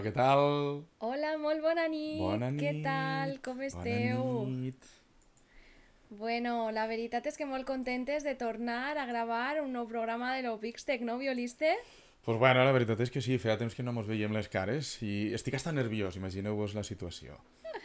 Hola, què tal? Hola, molt bona nit. Bona nit. Què tal? Com esteu? Bona nit. Bueno, la veritat és que molt contentes de tornar a gravar un nou programa de l'Opixtec, no, violiste? Pues bueno, la veritat és que sí, feia temps que no mos veiem les cares i estic hasta nerviós, imagineu-vos la situació.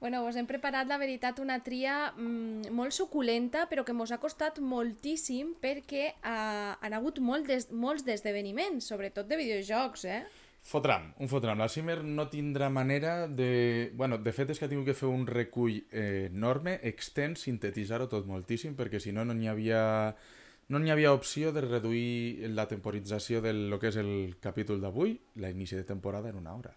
Bueno, vos hem preparat, la veritat, una tria mm, molt suculenta, però que mos ha costat moltíssim perquè uh, han hagut molt des, molts d'esdeveniments, sobretot de videojocs, eh? Fotram, un fotram. La Cimer no tindrà manera de... Bueno, de fet és que ha tingut que fer un recull eh, enorme, extens, sintetitzar-ho tot moltíssim, perquè si no no n'hi havia no n'hi havia opció de reduir la temporització del lo que és el capítol d'avui, l'inici de temporada, en una hora.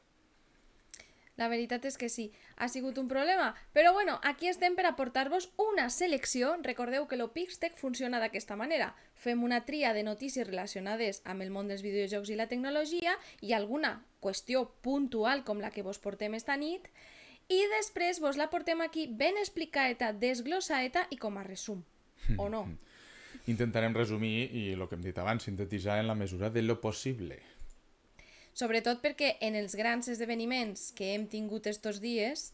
La veritat és que sí, ha sigut un problema. Però bueno, aquí estem per aportar-vos una selecció. Recordeu que l'Opixtec funciona d'aquesta manera. Fem una tria de notícies relacionades amb el món dels videojocs i la tecnologia i alguna qüestió puntual com la que vos portem esta nit i després vos la portem aquí ben explicada, desglossaeta i com a resum. O no? Intentarem resumir i el que hem dit abans, sintetitzar en la mesura de lo possible. Sobretot perquè en els grans esdeveniments que hem tingut estos dies,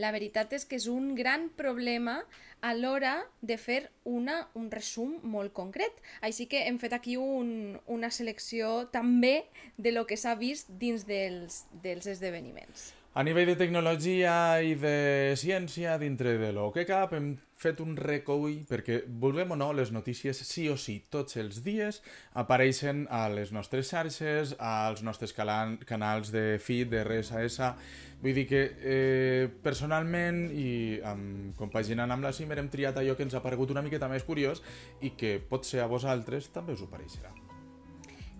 la veritat és que és un gran problema a l'hora de fer una, un resum molt concret. Així que hem fet aquí un, una selecció també de lo que s'ha vist dins dels, dels esdeveniments. A nivell de tecnologia i de ciència, dintre de lo que cap, hem fet un recoll perquè, vulguem o no, les notícies sí o sí, tots els dies, apareixen a les nostres xarxes, als nostres canals de feed, de RSS... Vull dir que eh, personalment i amb, compaginant amb la Cimer hem triat allò que ens ha paregut una miqueta més curiós i que potser a vosaltres també us ho pareixerà.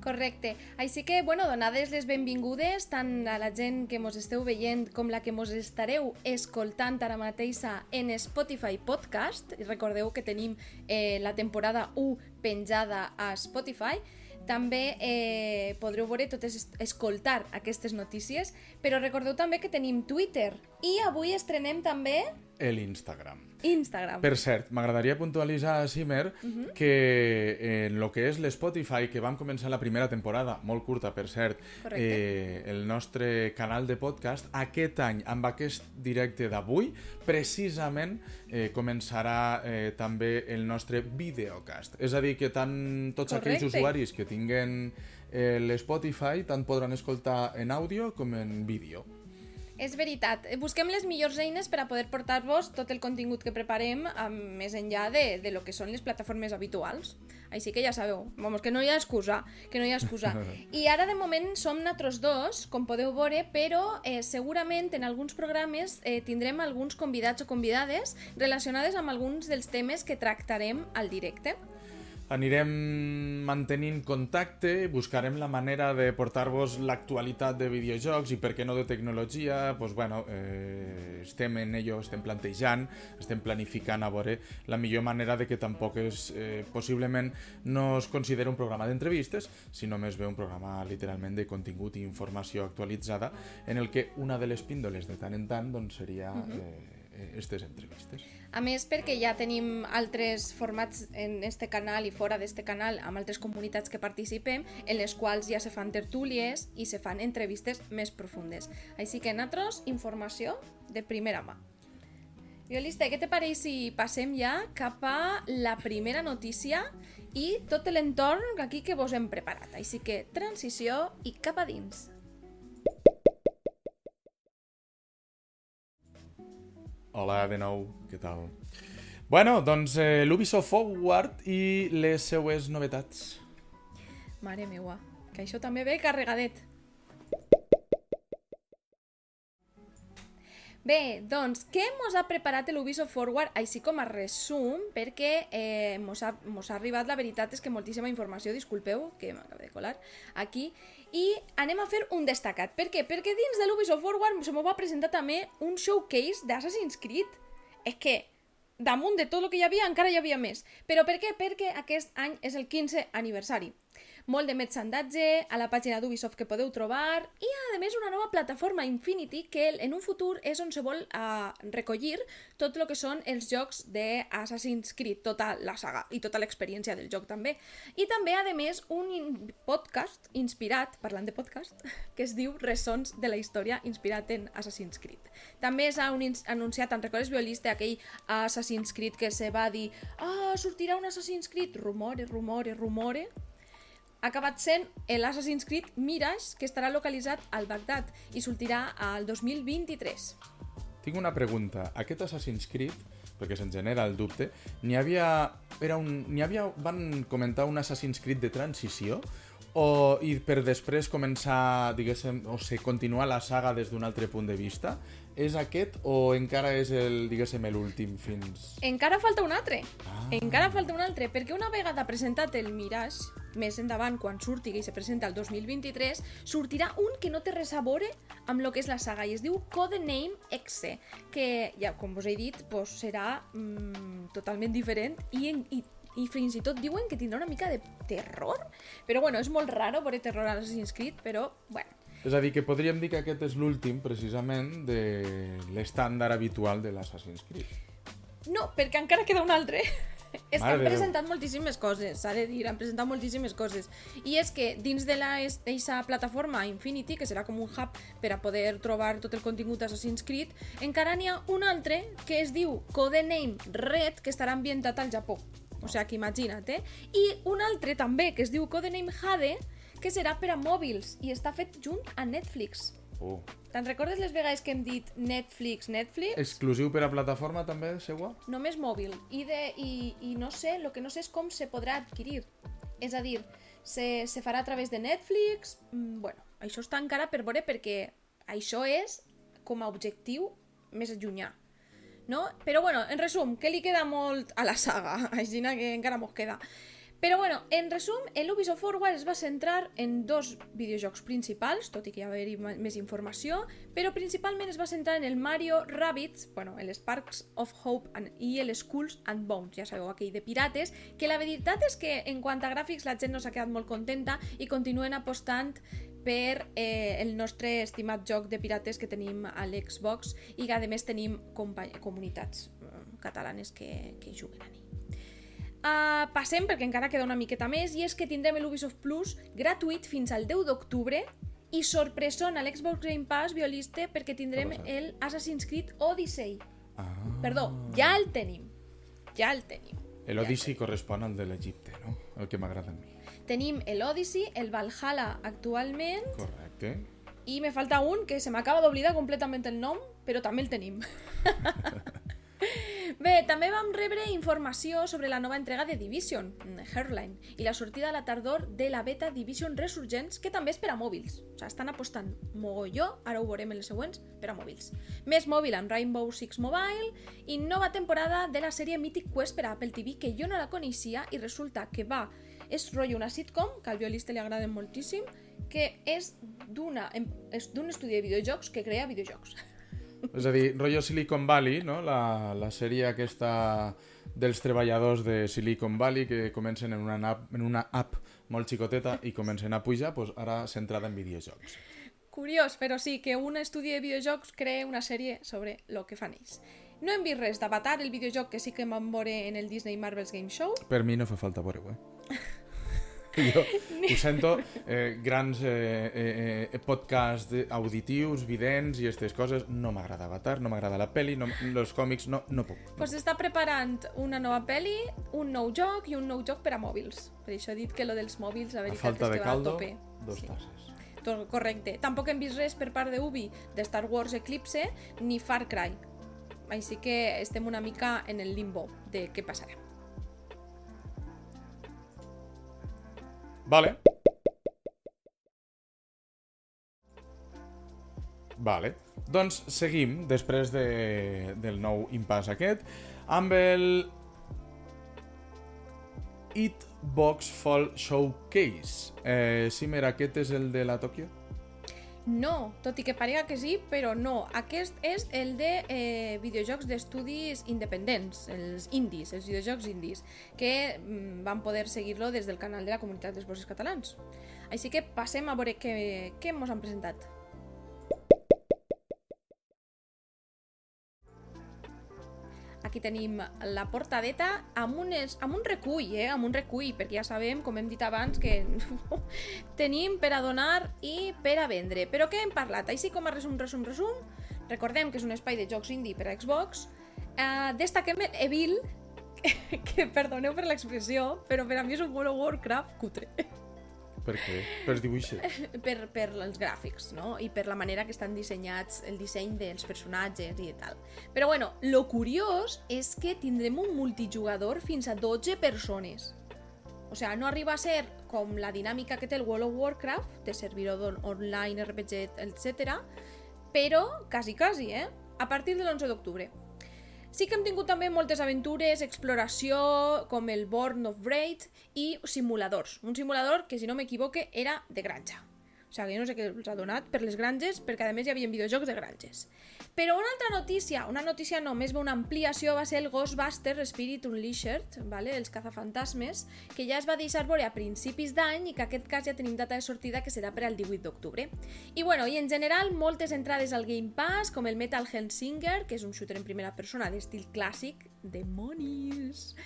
Correcte. Així que, bueno, donades les benvingudes tant a la gent que mos esteu veient com la que mos estareu escoltant ara mateixa en Spotify Podcast. I recordeu que tenim eh, la temporada 1 penjada a Spotify. També eh, podreu veure totes, escoltar aquestes notícies, però recordeu també que tenim Twitter i avui estrenem també... L'Instagram. Instagram. Per cert, m'agradaria puntualitzar a Simer uh -huh. que en lo que és l'Spotify, que vam començar la primera temporada, molt curta, per cert, eh, el nostre canal de podcast, aquest any, amb aquest directe d'avui, precisament eh, començarà eh, també el nostre videocast. És a dir, que tant tots Correcte. aquells usuaris que tinguen eh, l'Spotify tant podran escoltar en àudio com en vídeo. És veritat. Busquem les millors eines per a poder portar-vos tot el contingut que preparem més enllà de, de lo que són les plataformes habituals. Així que ja sabeu, vamos, que no hi ha excusa, que no hi ha excusa. I ara de moment som nosaltres dos, com podeu veure, però eh, segurament en alguns programes eh, tindrem alguns convidats o convidades relacionades amb alguns dels temes que tractarem al directe anirem mantenint contacte, buscarem la manera de portar-vos l'actualitat de videojocs i per què no de tecnologia, pues bueno, eh, estem en ello, estem plantejant, estem planificant a veure la millor manera de que tampoc és, eh, possiblement no es considera un programa d'entrevistes, sinó més bé un programa literalment de contingut i informació actualitzada en el que una de les píndoles de tant en tant doncs, seria -huh. eh, aquestes entrevistes. A més, perquè ja tenim altres formats en este canal i fora d'este canal amb altres comunitats que participem, en les quals ja se fan tertúlies i se fan entrevistes més profundes. Així que nosaltres, informació de primera mà. Violista, què te pareix si passem ja cap a la primera notícia i tot l'entorn aquí que vos hem preparat? Així que transició i cap a dins. Hola de nou, què tal? Bueno, doncs eh, l'Ubisoft Forward i les seues novetats. Mare meua, que això també ve carregadet. Bé, doncs, què mos ha preparat l'Ubisoft Forward, així com a resum, perquè eh, mos, ha, mos ha arribat, la veritat és que moltíssima informació, disculpeu, que m'acaba de colar, aquí, i anem a fer un destacat. Per què? Perquè dins de l'Ubisoft Forward se m'ho va presentar també un showcase d'Assassin's Creed. És que damunt de tot el que hi havia encara hi havia més. Però per què? Perquè aquest any és el 15 aniversari molt de merchandatge a la pàgina d'Ubisoft que podeu trobar i a més una nova plataforma Infinity que en un futur és on se vol uh, recollir tot el que són els jocs d'Assassin's Creed, tota la saga i tota l'experiència del joc també. I també, a més, un podcast inspirat, parlant de podcast, que es diu Ressons de la història inspirat en Assassin's Creed. També s'ha anunciat, en recordes violista, aquell Assassin's Creed que se va dir ah, sortirà un Assassin's Creed, rumore, rumore, rumore, ha acabat sent l'Assassin's Creed Mirage, que estarà localitzat al Bagdad i sortirà al 2023. Tinc una pregunta. Aquest Assassin's Creed, perquè se'n genera el dubte, n'hi havia, era un, n'hi havia, van comentar un Assassin's Creed de transició o, i per després començar, diguéssim, o sigui, continuar la saga des d'un altre punt de vista? És aquest o encara és el, diguéssim, l'últim fins... Encara falta un altre. Ah. Encara falta un altre, perquè una vegada presentat el Mirage, més endavant, quan surti, que se presenta el 2023, sortirà un que no té res a veure amb el que és la saga, i es diu Codename Exe, que, ja, com vos he dit, pues, serà mm, totalment diferent i, en, i i fins i tot diuen que tindrà una mica de terror. Però bueno, és molt raro veure terror a l'Assassin's Creed, però bueno. És a dir, que podríem dir que aquest és l'últim, precisament, de l'estàndard habitual de l'Assassin's Creed. No, perquè encara queda un altre. és que han presentat moltíssimes coses, s'ha de dir, han presentat moltíssimes coses. I és que dins de aquesta plataforma Infinity, que serà com un hub per a poder trobar tot el contingut d'Assassin's Creed, encara n'hi ha un altre que es diu Codename Red, que estarà ambientat al Japó. O sigui, que imagina't, eh? I un altre també, que es diu Codename Jade, que serà per a mòbils i està fet junt a Netflix. Oh. Te'n recordes les vegades que hem dit Netflix, Netflix? Exclusiu per a plataforma també, segur? Només mòbil. I, de, i, I no sé, el que no sé és com se podrà adquirir. És a dir, se, se farà a través de Netflix... Mm, bueno, això està encara per veure perquè això és com a objectiu més llunyà no? Però bueno, en resum, que li queda molt a la saga, així que encara mos queda. Però bueno, en resum, el Ubisoft Forward es va centrar en dos videojocs principals, tot i que hi ha haver més informació, però principalment es va centrar en el Mario Rabbids, bueno, el Sparks of Hope and, i el Skulls and Bones, ja sabeu, aquell de pirates, que la veritat és que en quant a gràfics la gent no s'ha quedat molt contenta i continuen apostant per eh, el nostre estimat joc de pirates que tenim a l'Xbox i que a més tenim comunitats eh, catalanes que, que juguen a ni. Uh, passem, perquè encara queda una miqueta més, i és que tindrem l'Ubisoft Plus gratuït fins al 10 d'octubre i sorpresón a l'Xbox Game Pass violiste perquè tindrem el Assassin's Creed Odyssey. Ah. Perdó, ja el tenim. Ja el tenim. L'Odyssey ja correspon al de l'Egipte, no? El que m'agrada a mi. Tenim l'Odyssey, el Valhalla actualment. Correcte. I me falta un que se m'acaba d'oblidar completament el nom, però també el tenim. Bé, també vam rebre informació sobre la nova entrega de Division, Heartline, i la sortida a la tardor de la beta Division Resurgence, que també és per a mòbils. O sigui, estan apostant mogolló, ara ho veurem en les següents, per a mòbils. Més mòbil amb Rainbow Six Mobile i nova temporada de la sèrie Mythic Quest per a Apple TV, que jo no la coneixia i resulta que va és rotllo una sitcom, que al violista li agrada moltíssim, que és d'un estudi de videojocs que crea videojocs. És a dir, rotllo Silicon Valley, no? la, la sèrie aquesta dels treballadors de Silicon Valley que comencen en una, app, en una app molt xicoteta i comencen a pujar, doncs ara centrada en videojocs. Curiós, però sí, que un estudi de videojocs crea una sèrie sobre el que fan ells. No hem vist res d'Avatar, el videojoc que sí que vam veure en el Disney Marvel's Game Show. Per mi no fa falta veure-ho, eh? jo ho sento, eh, grans eh, eh, eh, podcasts auditius, vidents i aquestes coses, no m'agrada Avatar, no m'agrada la peli, no, els còmics, no, no puc. No. Pues està preparant una nova peli, un nou joc i un nou joc per a mòbils. Per això he dit que lo dels mòbils, la veritat és que va caldo, a tope. dos sí. tasses. Correcte. Tampoc hem vist res per part de Ubi de Star Wars Eclipse ni Far Cry. Així que estem una mica en el limbo de què passarà. Vale. Vale. Doncs seguim, després de, del nou impàs aquest, amb el Hitbox Fall Showcase. Eh, Simer, aquest és el de la Tokyo? No, tot i que parega que sí, però no. Aquest és el de eh, videojocs d'estudis independents, els indies, els videojocs indies, que mm, van poder seguir-lo des del canal de la comunitat dels bosses catalans. Així que passem a veure què, què ens han presentat. Aquí tenim la portadeta amb, unes, amb un recull, eh? amb un recull, perquè ja sabem, com hem dit abans, que tenim per a donar i per a vendre. Però què hem parlat? Així com a resum, resum, resum, recordem que és un espai de jocs indie per a Xbox, eh, destaquem Evil, que, que perdoneu per l'expressió, però per a mi és un World of Warcraft cutre. Per què? Per dibuixos? per, per els gràfics, no? I per la manera que estan dissenyats, el disseny dels personatges i tal. Però bueno, lo curiós és que tindrem un multijugador fins a 12 persones. O sea, no arriba a ser com la dinàmica que té el World of Warcraft, de servidor online, RPG, etc. Però quasi, quasi, eh? A partir de l'11 d'octubre. Sí que hem tingut també moltes aventures, exploració, com el Born of Braid i simuladors. Un simulador que, si no m'equivoque, era de granja. O sigui, no sé què els ha donat per les granges, perquè a més hi havia videojocs de granges. Però una altra notícia, una notícia no, més bé una ampliació, va ser el Ghostbuster Spirit Unleashed, vale? els cazafantasmes, que ja es va deixar veure a principis d'any i que aquest cas ja tenim data de sortida que serà per al 18 d'octubre. I bueno, i en general moltes entrades al Game Pass, com el Metal Hellsinger, que és un shooter en primera persona d'estil clàssic, demonis!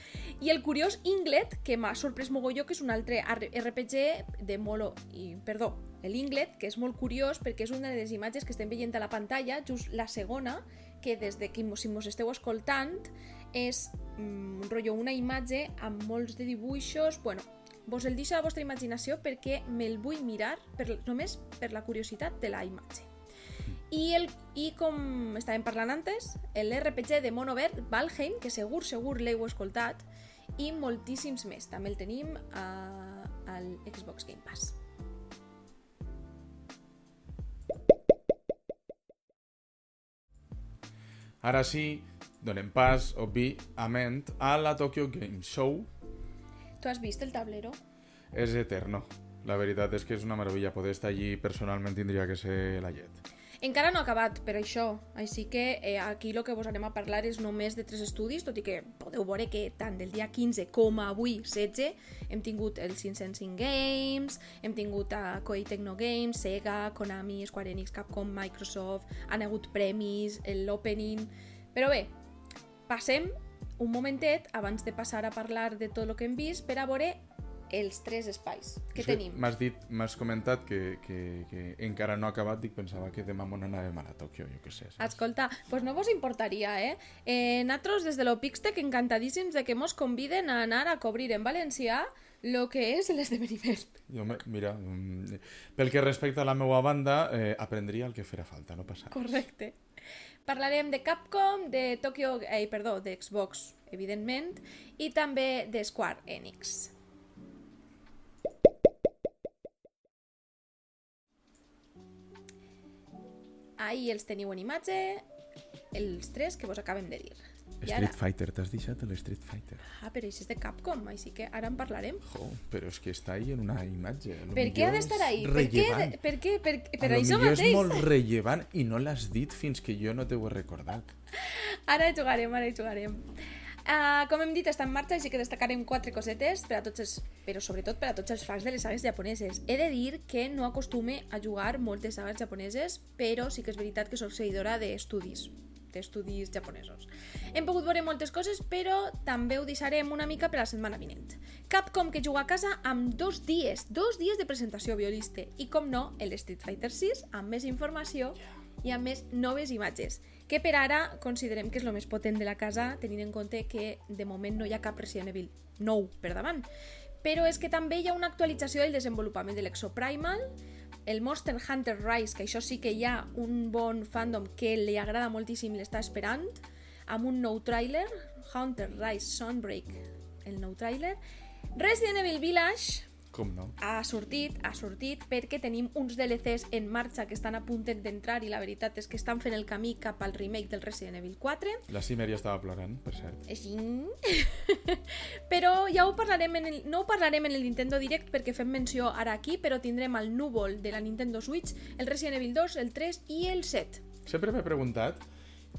I el curiós Inglet, que m'ha sorprès mogolló, que és un altre RPG de Molo... I, perdó, l'Inglet, que és molt curiós perquè és una de les imatges que estem veient a la pantalla, just la segona, que des de que si mos esteu escoltant és mm, un rotllo, una imatge amb molts de dibuixos, bueno, vos el deixo a la vostra imaginació perquè me'l vull mirar per, només per la curiositat de la imatge. I, el, I com estàvem parlant antes, l'RPG de Mono Verd, Valheim, que segur, segur l'heu escoltat, i moltíssims més. També el tenim a, al Xbox Game Pass. Ara sí, donem pas, òbviament, a la Tokyo Game Show. Tu has vist el tablero? És eterno. La veritat és que és una meravella. Poder estar allí personalment tindria que ser la llet. Encara no ha acabat per això, així que eh, aquí el que vos anem a parlar és només de tres estudis, tot i que podeu veure que tant del dia 15 com avui 16 hem tingut els 505 Games, hem tingut a Koei Tecno Games, Sega, Konami, Square Enix, Capcom, Microsoft, han hagut premis, l'opening... Però bé, passem un momentet abans de passar a parlar de tot el que hem vist per a veure els tres espais que Sí, tenim. M'has dit, m'has comentat que, que, que encara no ha acabat, dic, pensava que demà m'on anàvem a la Tòquio, jo què sé. saps? Escolta, pues no vos importaria, eh? eh nosaltres des de l'Opixtec encantadíssims de que mos conviden a anar a cobrir en valencià lo que és l'esdeveniment. Jo, me, mira, mm, pel que respecta a la meva banda, eh, aprendria el que farà falta, no passa res. Correcte. Parlarem de Capcom, de Tokyo, eh, perdó, de Xbox, evidentment, i també de Square Enix. Ahí els teniu en imatge, els tres que vos acabem de dir. I ara... Street Fighter, t'has deixat l'Street Fighter? Ah, però això és de Capcom, així que ara en parlarem. Jo, però és que està ahí en una imatge. A lo Per què ha d'estar ahí? Per què? Rellevant. Per què? Per, per a això mateix. és molt rellevant i no l'has dit fins que jo no t'ho he recordat. Ara jugarem, ara jugarem. Uh, com hem dit, està en marxa, així que destacarem quatre cosetes, per a tots els, però sobretot per a tots els fans de les sagues japoneses. He de dir que no acostume a jugar moltes sagues japoneses, però sí que és veritat que sóc seguidora d'estudis, d'estudis japonesos. Hem pogut veure moltes coses, però també ho deixarem una mica per la setmana vinent. Capcom que juga a casa amb dos dies, dos dies de presentació violiste, i com no, el Street Fighter 6 amb més informació i amb més noves imatges, que per ara considerem que és el més potent de la casa, tenint en compte que de moment no hi ha cap Resident Evil nou per davant. Però és que també hi ha una actualització del desenvolupament de l'Exoprimal, el Monster Hunter Rise, que això sí que hi ha un bon fandom que li agrada moltíssim l'està esperant, amb un nou tràiler, Hunter Rise Sunbreak, el nou tràiler. Resident Evil Village, Com no? ha sortit, ha sortit perquè tenim uns DLCs en marxa que estan a punt d'entrar i la veritat és que estan fent el camí cap al remake del Resident Evil 4 La Cimer ja estava plorant, per cert. així... però ja ho parlarem en el, no ho parlarem en el Nintendo Direct perquè fem menció ara aquí però tindrem al núvol de la Nintendo Switch el Resident Evil 2, el 3 i el 7 Sempre m'he preguntat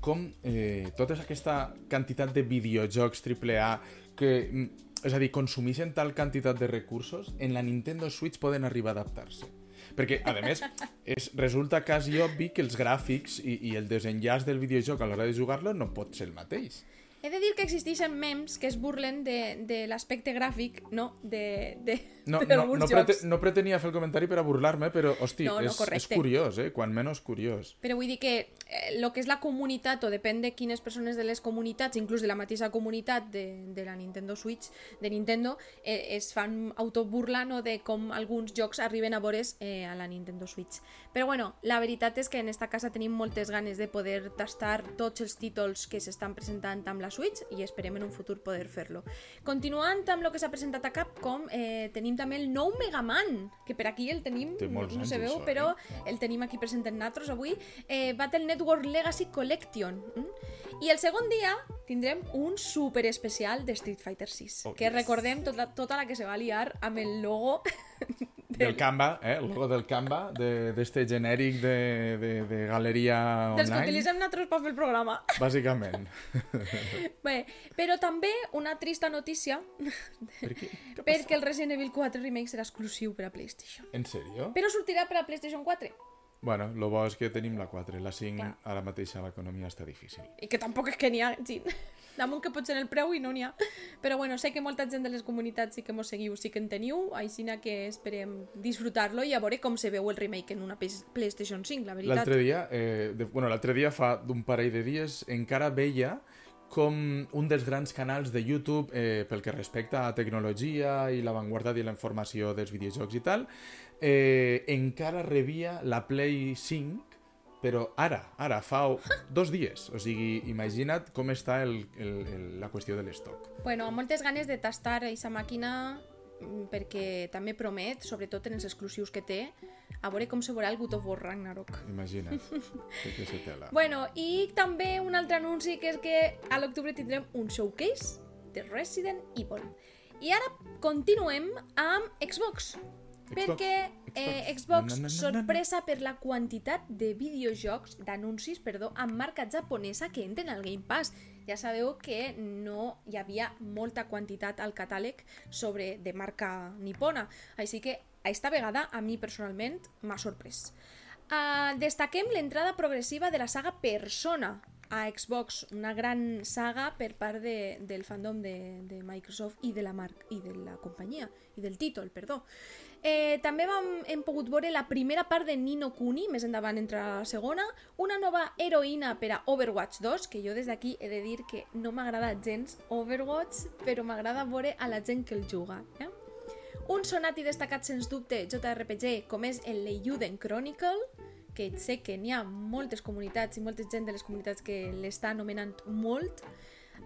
com eh, tota aquesta quantitat de videojocs AAA que, mm, és a dir, consumeixen tal quantitat de recursos, en la Nintendo Switch poden arribar a adaptar-se. Perquè, a més, és, resulta quasi obvi que els gràfics i, i el desenllaç del videojoc a l'hora de jugar-lo no pot ser el mateix. He de dir que existeixen memes que es burlen de, de l'aspecte gràfic no? de, de, No, no, d'alguns no, jocs prete, no pretenia fer el comentari per a burlar-me, però, hosti, No, no, és, és correcte. curiós, eh? Quan menys curiós. Però vull dir que el que és la comunitat, o depèn de quines persones de les comunitats, inclús de la mateixa comunitat de, de la Nintendo Switch, de Nintendo, eh, es fan autoburla no, de com alguns jocs arriben a veure's eh, a la Nintendo Switch. Però bueno, la veritat és que en esta casa tenim moltes ganes de poder tastar tots els títols que s'estan presentant amb la Switch i esperem en un futur poder fer-lo. Continuant amb el que s'ha presentat a Capcom, eh, tenim també el nou Mega Man, que per aquí el tenim, Té no, no se veu, això, però eh? el tenim aquí present en natros avui, eh, Battle Network Legacy Collection. Mm? I el segon dia tindrem un super especial de Street Fighter 6, Oh, que yes. recordem tota, tota la que se va liar amb el logo Del Canva, eh? El logo del Canva, de- d'este de, genèric de, de, de galeria dels que online, utilitzem natros per fer el programa. bàsicament. Bé, però també una trista notícia, per què? Què perquè el Resident Evil 4 Remake serà exclusiu per a PlayStation. En sèrio? Però sortirà per a PlayStation 4. Bueno, lo bo és que tenim la 4. La 5 ara mateix a l'economia està difícil. I que tampoc és que n'hi ha, sí. Damunt que pot ser el preu i no n'hi ha. Però bueno, sé que molta gent de les comunitats sí que mos seguiu, sí que en teniu, així que esperem disfrutar-lo i a veure com se veu el remake en una Play- PlayStation 5, la veritat. L'altre dia, eh, de, bueno, l'altre dia fa d'un parell de dies, encara veia com un dels grans canals de YouTube eh, pel que respecta a tecnologia i l'avantguarda de la informació dels videojocs i tal, eh, encara rebia la Play 5 però ara, ara, fa dos dies. O sigui, imagina't com està el, el, el, la qüestió de l'estoc. Bueno, amb moltes ganes de tastar aquesta màquina mm, perquè també promet, sobretot en els exclusius que té, a veure com se veurà el God of War Ragnarok. Imagina't. que, que se tela. Bueno, i també un altre anunci que és que a l'octubre tindrem un showcase de Resident Evil. I ara continuem amb Xbox. Perquè eh, Xbox, sorpresa per la quantitat de videojocs, d'anuncis, perdó, amb marca japonesa que entren al Game Pass. Ja sabeu que no hi havia molta quantitat al catàleg sobre de marca nipona. Així que aquesta vegada a mi personalment m'ha sorprès. Uh, destaquem l'entrada progressiva de la saga Persona a Xbox, una gran saga per part de, del fandom de, de Microsoft i de la marca i de la companyia i del títol, perdó. Eh, també vam, hem pogut veure la primera part de Nino Kuni, més endavant entra la segona, una nova heroïna per a Overwatch 2, que jo des d'aquí he de dir que no m'agrada gens Overwatch, però m'agrada veure a la gent que el juga. Eh? Un sonat i destacat, sens dubte, JRPG, com és el Leiyuden Chronicle, que sé que n'hi ha moltes comunitats i molta gent de les comunitats que l'està anomenant molt.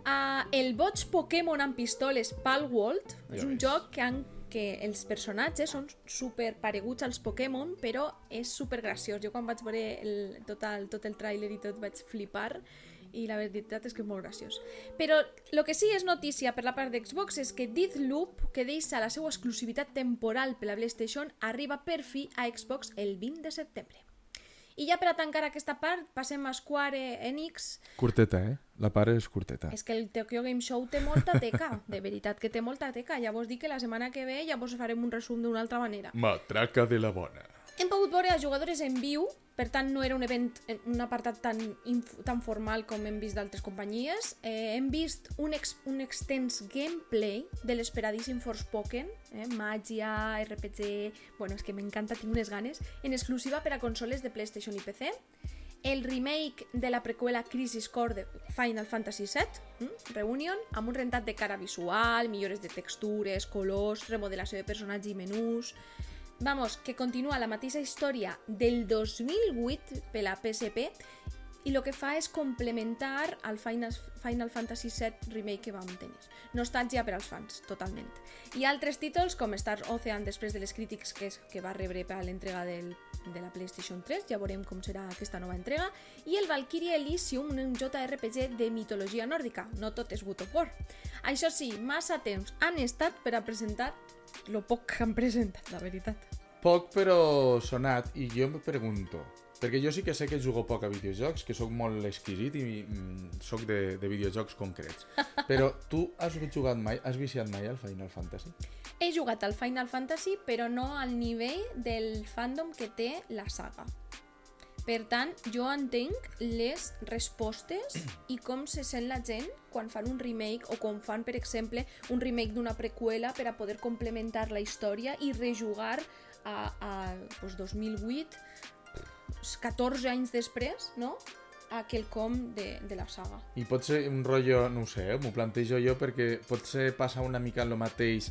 Uh, el boig Pokémon amb pistoles Palworld Ja és un ves. joc que, han, que els personatges són super pareguts als Pokémon, però és super graciós. Jo quan vaig veure el, tot, el, tot el tràiler i tot vaig flipar i la veritat és que és molt graciós. Però el que sí és notícia per la part d'Xbox és que Deathloop, que deixa la seva exclusivitat temporal per la PlayStation, arriba per fi a Xbox el 20 de setembre. I ja per a tancar aquesta part, passem a Square Enix. Curteta, eh? La part és curteta. És que el Tokyo Game Show té molta teca, de veritat que té molta teca. Ja vos dic que la setmana que ve ja vos farem un resum d'una altra manera. Matraca de la bona. Hem pogut veure a jugadores en viu, per tant no era un event, un apartat tan, tan formal com hem vist d'altres companyies. Eh, hem vist un, ex, un extens gameplay de l'esperadíssim Forspoken, eh, màgia, RPG... Bueno, és que m'encanta, tinc unes ganes, en exclusiva per a consoles de PlayStation i PC. El remake de la preqüela Crisis Core de Final Fantasy VII, mm, Reunion, amb un rentat de cara visual, millores de textures, colors, remodelació de personatge i menús... Vamos, que continua la mateixa història del 2008 per la PSP i el que fa és complementar al Final, Final Fantasy VII Remake que vam tenir. Nostàlgia per als fans, totalment. I altres títols com Star Ocean després de les crítiques que, que va rebre per l'entrega del, de la PlayStation 3, ja veurem com serà aquesta nova entrega, i el Valkyrie Elysium, un JRPG de mitologia nòrdica, no tot és God of War. Això sí, massa temps han estat per a presentar lo poc que han presentat, la veritat. Poc però sonat, i jo em pregunto, perquè jo sí que sé que jugo poc a videojocs, que sóc molt exquisit i mm, sóc de, de videojocs concrets. Però tu has jugat mai, has viciat mai al Final Fantasy? He jugat al Final Fantasy, però no al nivell del fandom que té la saga. Per tant, jo entenc les respostes i com se sent la gent quan fan un remake o quan fan, per exemple, un remake d'una preqüela per a poder complementar la història i rejugar a, a doncs 2008, 14 anys després, no? a quelcom de, de la saga. I pot ser un rotllo, no ho sé, eh, m'ho plantejo jo perquè pot ser passar una mica el mateix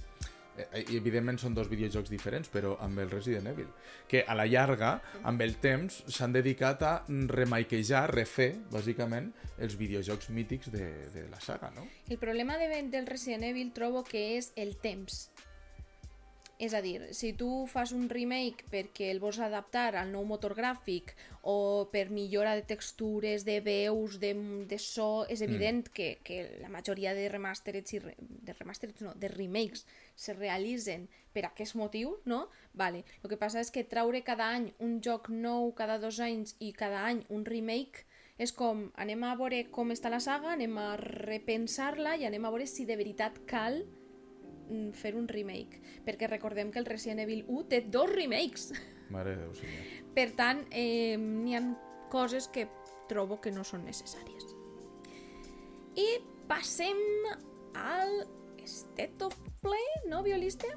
eh, i evidentment són dos videojocs diferents, però amb el Resident Evil, que a la llarga, amb el temps, s'han dedicat a remaquejar, refer, bàsicament, els videojocs mítics de, de la saga, no? El problema de, del Resident Evil trobo que és el temps. És a dir, si tu fas un remake perquè el vols adaptar al nou motor gràfic o per millora de textures, de veus, de, de so, és evident mm. que, que la majoria de remastereds, i re, de remastereds no, de remakes se realitzen per aquest motiu, no? Vale. El que passa és que traure cada any un joc nou cada dos anys i cada any un remake és com anem a veure com està la saga, anem a repensar-la i anem a veure si de veritat cal Mm, fer un remake, perquè recordem que el Resident Evil 1 té dos remakes. Mare de Déu, senyor. Per tant, eh, n'hi ha coses que trobo que no són necessàries. I passem al State of Play, no, violista?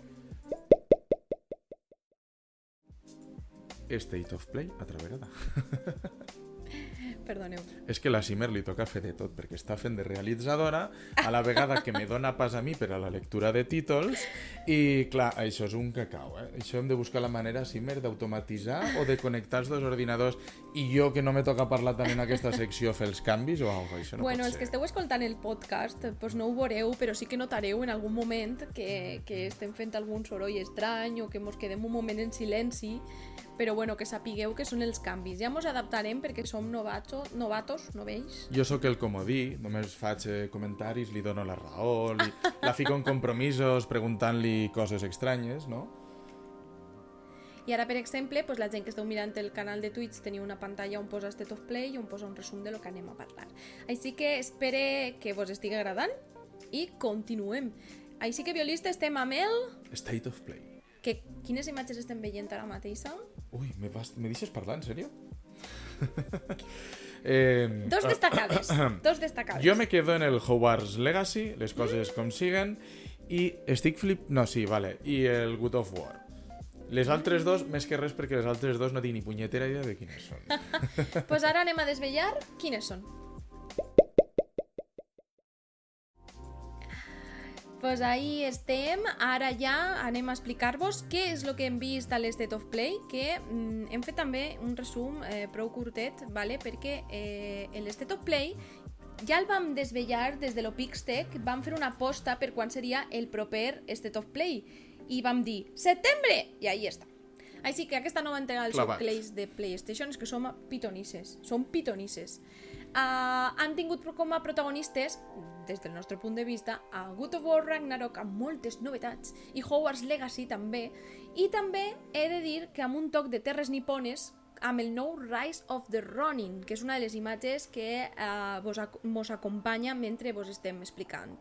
State of Play, altra vegada. Perdoneu. És que la Simer li toca fer de tot, perquè està fent de realitzadora, a la vegada que me dona pas a mi per a la lectura de títols, i clar, això és un cacau, eh? Això hem de buscar la manera, Simer, d'automatitzar o de connectar els dos ordinadors i jo, que no me toca parlar tant en aquesta secció, fer els canvis o alguna cosa, això no bueno, els que esteu escoltant el podcast, pues no ho veureu, però sí que notareu en algun moment que, que estem fent algun soroll estrany o que mos quedem un moment en silenci però bueno, que sapigueu que són els canvis. Ja mos adaptarem perquè som novato, novatos, novells. Jo sóc el comodí, només faig eh, comentaris, li dono la raó, li, la fico en compromisos preguntant-li coses estranyes, no? I ara, per exemple, pues, la gent que esteu mirant el canal de Twitch teniu una pantalla on posa State of Play i on posa un resum de lo que anem a parlar. Així que espere que vos estigui agradant i continuem. Així que, violista, estem amb el... State of Play. Que, quines imatges estem veient ara mateixa? Ui, me, vas, me deixes parlar, en sèrio? eh, Dos destacades, dos destacades. Jo me quedo en el Hogwarts Legacy, les coses com siguen, i estic flip... No, sí, vale. I el Good of War. Les altres dos, més que res perquè les altres dos no tinc ni punyetera idea de quines són. Doncs pues ara anem a desvellar quines són. Pues ahí estem, ara ja anem a explicar-vos què és el que hem vist a l'State of Play, que mm, hem fet també un resum eh, prou curtet, vale? perquè eh, l'State of Play ja el vam desvellar des de l'Opixtec, vam fer una aposta per quan seria el proper State of Play, i vam dir, setembre! I ahí està. Així que aquesta nova entrega dels Clavat. plays de PlayStation és que som pitonisses, som pitonisses. Uh, han tingut com a protagonistes, des del nostre punt de vista, a God of War Ragnarok amb moltes novetats i Hogwarts Legacy també, i també he de dir que amb un toc de terres nipones amb el nou Rise of the Ronin, que és una de les imatges que uh, vos, ac mos acompanya mentre vos estem explicant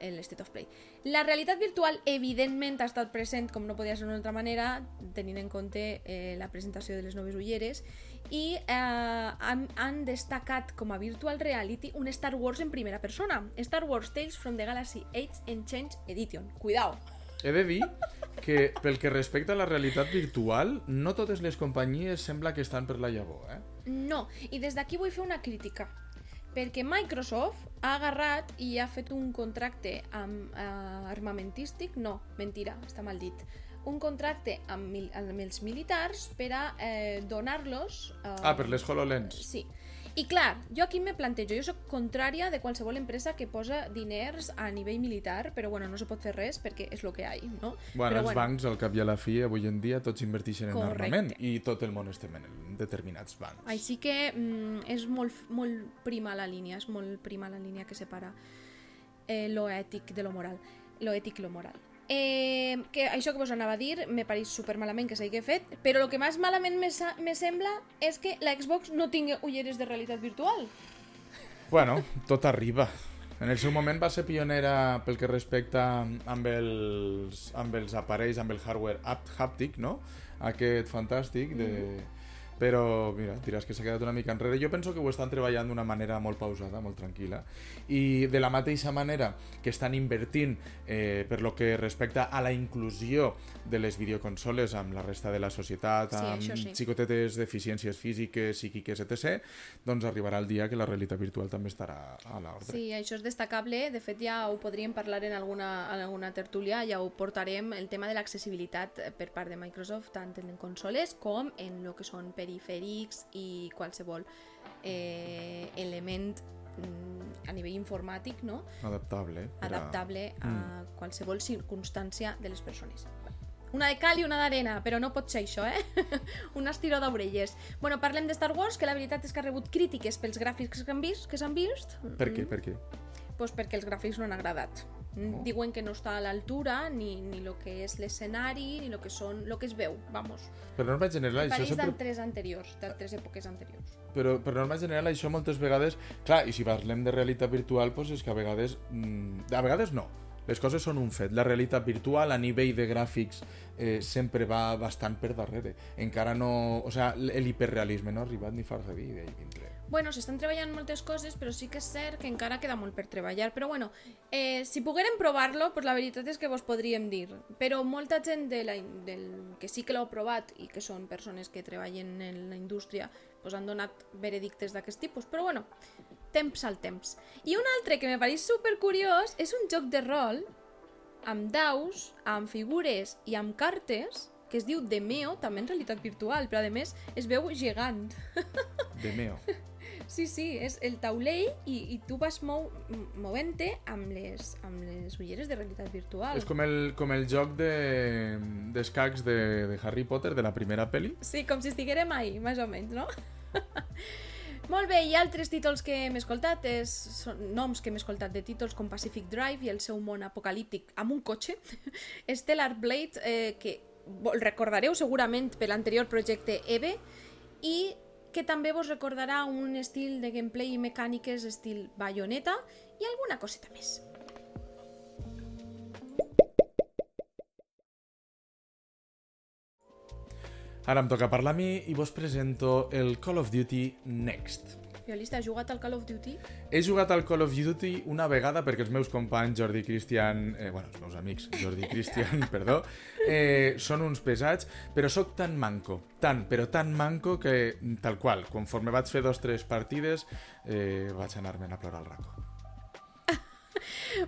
el State of Play. La realitat virtual, evidentment, ha estat present, com no podia ser d'una altra manera, tenint en compte eh, la presentació de les noves ulleres, i eh, han, han destacat com a virtual reality un Star Wars en primera persona, Star Wars Tales from the Galaxy Age and Change Edition. Cuidao! He de dir que pel que respecta a la realitat virtual, no totes les companyies sembla que estan per la llavor, eh? No, i des d'aquí vull fer una crítica perquè Microsoft ha agarrat i ha fet un contracte amb uh, armamentístic, no, mentira, està mal dit, un contracte amb, mil, amb els militars per a eh, donar-los... Uh, Ah, per les HoloLens. Sí. I clar, jo aquí me plantejo, jo sóc contrària de qualsevol empresa que posa diners a nivell militar, però bueno, no se pot fer res perquè és el que hi ha, no? Bueno, però els bancs, al cap i a la fi, avui en dia, tots inverteixen en Correcte. armament i tot el món estem en determinats bancs. Així que mm, és molt, molt prima la línia, és molt prima la línia que separa eh, lo ètic de lo moral. Lo ètic i lo moral. Eh, que això que vos anava a dir me pareix super malament que s'hagi fet, però el que més malament me, me sembla és que la Xbox no tingui ulleres de realitat virtual. Bueno, tot arriba. En el seu moment va ser pionera pel que respecta amb els, amb els aparells, amb el hardware apt hàptic, no? Aquest fantàstic de, però mira, diràs que s'ha quedat una mica enrere. Jo penso que ho estan treballant d'una manera molt pausada, molt tranquil·la, i de la mateixa manera que estan invertint eh, per lo que respecta a la inclusió de les videoconsoles amb la resta de la societat, Sí, amb sí. xicotetes deficiències físiques, psíquiques, etc., doncs arribarà el dia que la realitat virtual també estarà a l'ordre. Sí, això és destacable. De fet, ja ho podríem parlar en alguna, en alguna tertúlia, ja ho portarem, el tema de l'accessibilitat per part de Microsoft, tant en consoles com en el que són perifèrics i qualsevol eh, element mm, a nivell informàtic, no? Adaptable. a- adaptable a qualsevol circumstància de les persones. Una de cal i una d'arena, però no pot ser això, eh? Un estiró d'orelles. Bueno, parlem de Star Wars, que la veritat és que ha rebut crítiques pels gràfics que han vist, que s'han vist. Per què? Per què? Pues perquè els gràfics no han agradat. Mm, Oh. Diuen que no està a l'altura ni, ni lo que és l'escenari, ni lo que són, lo que es veu, vamos. Per norma general, això Pareix sempre... d'altres anteriors, d'altres èpoques anteriors. Però per norma general això moltes vegades... Clar, i si parlem de realitat virtual, doncs és que a vegades... Mm, a vegades no. Les coses són un fet. La realitat virtual a nivell de gràfics eh, sempre va bastant per darrere. Encara no... O sigui, l'hiperrealisme no ha arribat ni dir d'ahir vindré. Bueno, s'estan treballant moltes coses, però sí que és cert que encara queda molt per treballar. Però bueno, eh, si poguérem provar-lo, pues la veritat és que vos podríem dir. Però molta gent de la, del, que sí que l'heu provat i que són persones que treballen en la indústria pues han donat veredictes d'aquest tipus. Però bueno, temps al temps. I un altre que me pareix super curiós és un joc de rol amb daus, amb figures i amb cartes que es diu Demeo, també en realitat virtual, però a més es veu gegant. De meo. Sí, sí, és el taulell i, i tu vas mou, movent-te amb, les, amb les ulleres de realitat virtual. És com el, com el joc de- d'escacs de, de Harry Potter, de la primera peli. Sí, com si estiguérem ahí, més o menys, no? Molt bé, i altres títols que hem escoltat, és, són noms que hem escoltat de títols com Pacific Drive i el seu món apocalíptic amb un cotxe, Stellar Blade, eh, que vo- recordareu segurament per l'anterior projecte EVE, i que també vos recordarà un estil de gameplay i mecàniques estil Bayonetta i alguna coseta més. Ara em toca parlar a mi i vos presento el Call of Duty Next. Violista, has jugat al Call of Duty? He jugat al Call of Duty una vegada perquè els meus companys Jordi Cristian, eh, bueno, els meus amics Jordi Cristian, perdó, eh, són uns pesats, però sóc tan manco, tan, però tan manco que, tal qual, conforme vaig fer dos o tres partides, eh, vaig anar-me'n a plorar al racó.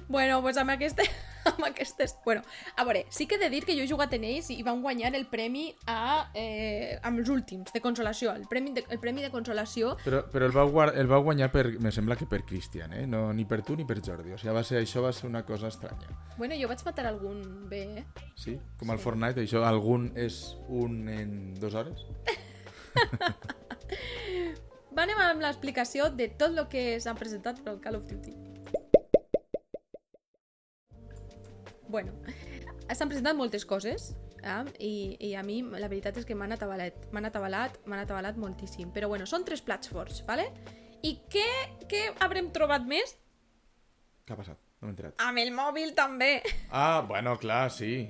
Bueno, pues amb, aquest, amb aquestes... Bueno, a veure, sí que he de dir que jo he jugat en ells i van guanyar el premi a, eh, amb els últims, de consolació, el premi de, el premi de consolació. Però, però el, guar- el vau guanyar, per, me sembla que per Cristian, eh? no, ni per tu ni per Jordi. O sigui, va ser, això va ser una cosa estranya. Bueno, jo vaig matar algun bé, eh? Sí? Com al Fortnite, això, algun és un en dues hores? Va anem amb l'explicació de tot el que s'ha presentat per al Call of Duty. Bueno, s'han presentat moltes coses eh? I, i a mi la veritat és que m'han atabalat, m'han atabalat, m'han atabalat moltíssim. Però bueno, són tres plats forts, ¿vale? I què, què haurem trobat més? Què ha passat? No m'he enterat. Amb el mòbil també. Ah, bueno, clar, sí.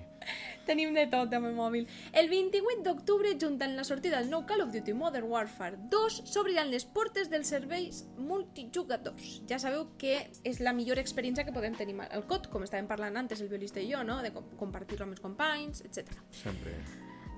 Tenim de tot amb el mòbil. El 28 d'octubre, junt amb la sortida del nou Call of Duty Modern Warfare 2, s'obriran les portes dels serveis multijugadors. Ja sabeu que és la millor experiència que podem tenir al COD, com estàvem parlant antes el violista i jo, no? de com- compartir-lo amb els companys, etc. Sempre.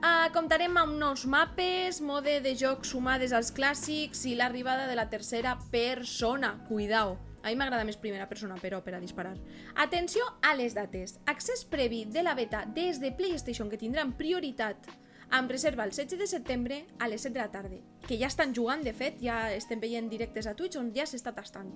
Uh, comptarem amb nous mapes, mode de joc sumades als clàssics i l'arribada de la tercera persona. Cuidao. A mi m'agrada més primera persona, però, per a disparar. Atenció a les dates. Accés previ de la beta des de PlayStation que tindran prioritat amb reserva el 16 de setembre a les 7 de la tarda, que ja estan jugant, de fet, ja estem veient directes a Twitch on ja s'està tastant.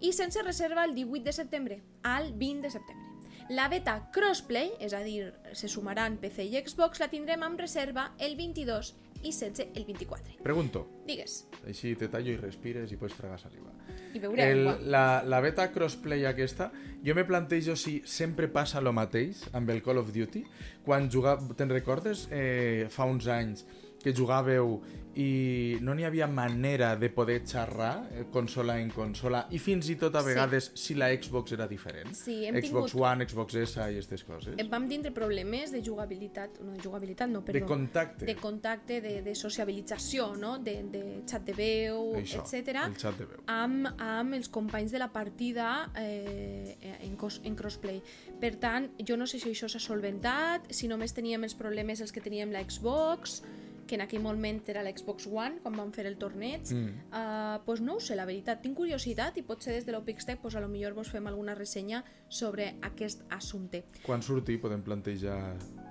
I sense reserva el 18 de setembre al 20 de setembre. La beta Crossplay, és a dir, se sumaran PC i Xbox, la tindrem amb reserva el 22 i 16 el 24. Pregunto. Digues, Així te tallo i respires i pots tragar saliva. I veurem. El, la, la beta crossplay aquesta, jo me plantejo si sempre passa lo mateix amb el Call of Duty. Quan jugava, te'n recordes, eh, fa uns anys, que jugàveu i no n'hi havia manera de poder xerrar eh, consola en consola i fins i tot a Sí. vegades si la Xbox era diferent. Sí, hem Xbox tingut- One, Xbox S i aquestes coses. Eh, Vam tindre problemes de jugabilitat, no de jugabilitat, no, perdó. De contacte. De contacte, de, de sociabilització, no? de, de xat de veu, Això, etc. el xat de veu. amb, amb els companys de la partida eh, en, cos, en crossplay. Per tant, jo no sé si això s'ha solventat, si només teníem els problemes els que teníem la Xbox, que en aquell moment era la Xbox One, quan vam fer el torneig. Mm. Uh, pues no ho sé, la veritat. Tinc curiositat i potser des de l'Opixtech pues, a lo millor vos fem alguna ressenya sobre aquest assumpte. Quan surti podem plantejar...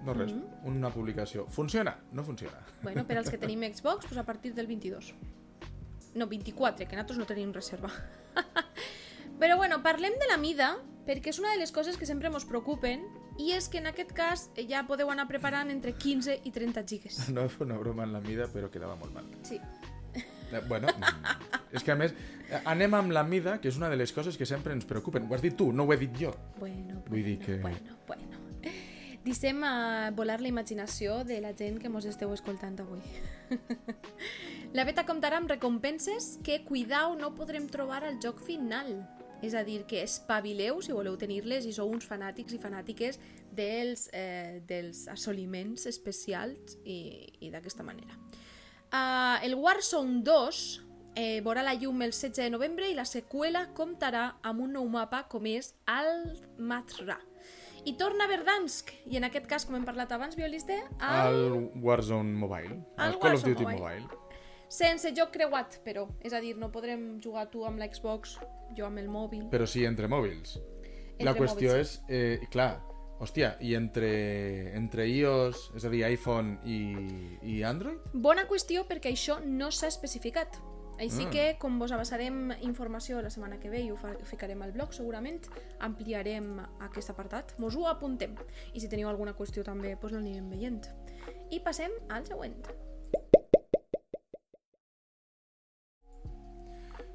No res, Mm-hmm. una publicació. Funciona? No funciona. Bueno, per als que tenim Xbox, pues a partir del 22. No, 24, que nosaltres no tenim reserva. Però bueno, parlem de la mida, perquè és una de les coses que sempre ens preocupen, i és que en aquest cas eh, ja podeu anar preparant entre 15 i 30 gigas. No fer una broma en la mida, però quedava molt mal. Sí. Eh, Bueno, mm, és que a més, eh, anem amb la mida, que és una de les coses que sempre ens preocupen. Ho has dit tu, no ho he dit jo. Bueno, bueno, Vull dir que- bueno, bueno. Deixem a volar la imaginació de la gent que mos esteu escoltant avui. la beta comptarà amb recompenses que, cuidau, no podrem trobar al joc final. És a dir, que espavileu si voleu tenir-les i sou uns fanàtics i fanàtiques dels, eh, dels assoliments especials i, i d'aquesta manera. Uh, el Warzone 2 eh, veurà la llum el 16 de novembre i la seqüela comptarà amb un nou mapa com és Al-Matra. I torna a Verdansk, i en aquest cas, com hem parlat abans, Violiste, al... Al Warzone Mobile. Al Al Call of Duty Mobile. Mobile. Sense joc creuat, però. És a dir, no podrem jugar tu amb l'Xbox, jo amb el mòbil. Però sí entre mòbils. Entre la qüestió mòbils, és, eh, clar, hòstia, i entre, entre iOS, és a dir, iPhone i, i Android? Bona qüestió perquè això no s'ha especificat. Així Ah. que, com vos avançarem informació la setmana que ve i ho, fa, ho ficarem al blog, segurament ampliarem aquest apartat. Mos ho apuntem. I si teniu alguna qüestió també, doncs l'anirem veient. I passem al següent.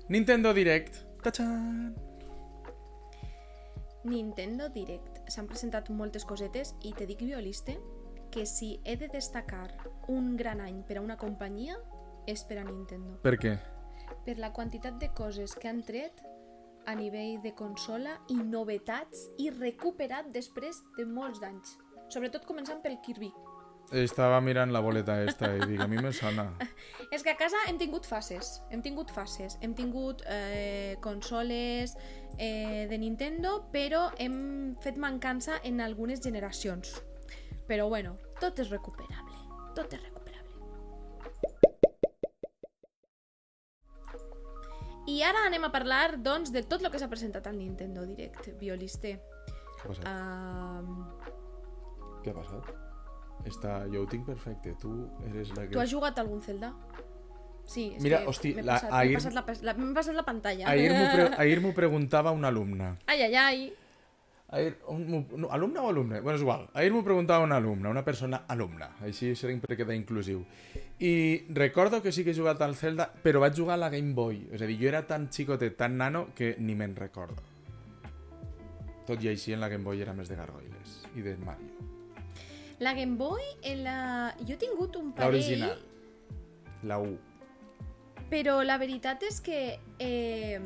Nintendo Direct. Tachan! Nintendo Direct. S'han presentat moltes cosetes i te dic, violiste, que si he de destacar un gran any per a una companyia és per a Nintendo. Per què? Per la quantitat de coses que han tret a nivell de consola i novetats i recuperat després de molts d'anys. Sobretot començant pel Kirby. Estava mirant la boleta esta i dic, a mi me sona. És que a casa hem tingut fases, hem tingut fases, hem tingut eh, consoles eh, de Nintendo, però hem fet mancança en algunes generacions. Però bueno, tot és recuperable, tot és recuperable. I ara anem a parlar, doncs, de tot el que s'ha presentat al Nintendo Direct, Violiste. Què ha passat? Uh, Què ha passat? Està... Jo ho tinc perfecte, tu eres la que... tu has jugat algun Zelda? Sí, és Mira, que hosti, m'he passat, ahir- passat, la, la, passat la pantalla. Ahir m'ho pre... ahir preguntava una alumna. Ai, ai, ai. Ahir, un, no, alumne o alumne? Bueno, és igual. Ahir m'ho preguntava una alumna, una persona alumna. Així sempre queda inclusiu. I recordo que sí que he jugat al Zelda, però vaig jugar a la Game Boy. És a dir, jo era tan xicotet, tan nano, que ni me'n recordo. Tot i així, en la Game Boy era més de gargoyles i de Mario. La Game Boy, en la... jo he tingut un parell... L'original. La U. Però la veritat és que eh,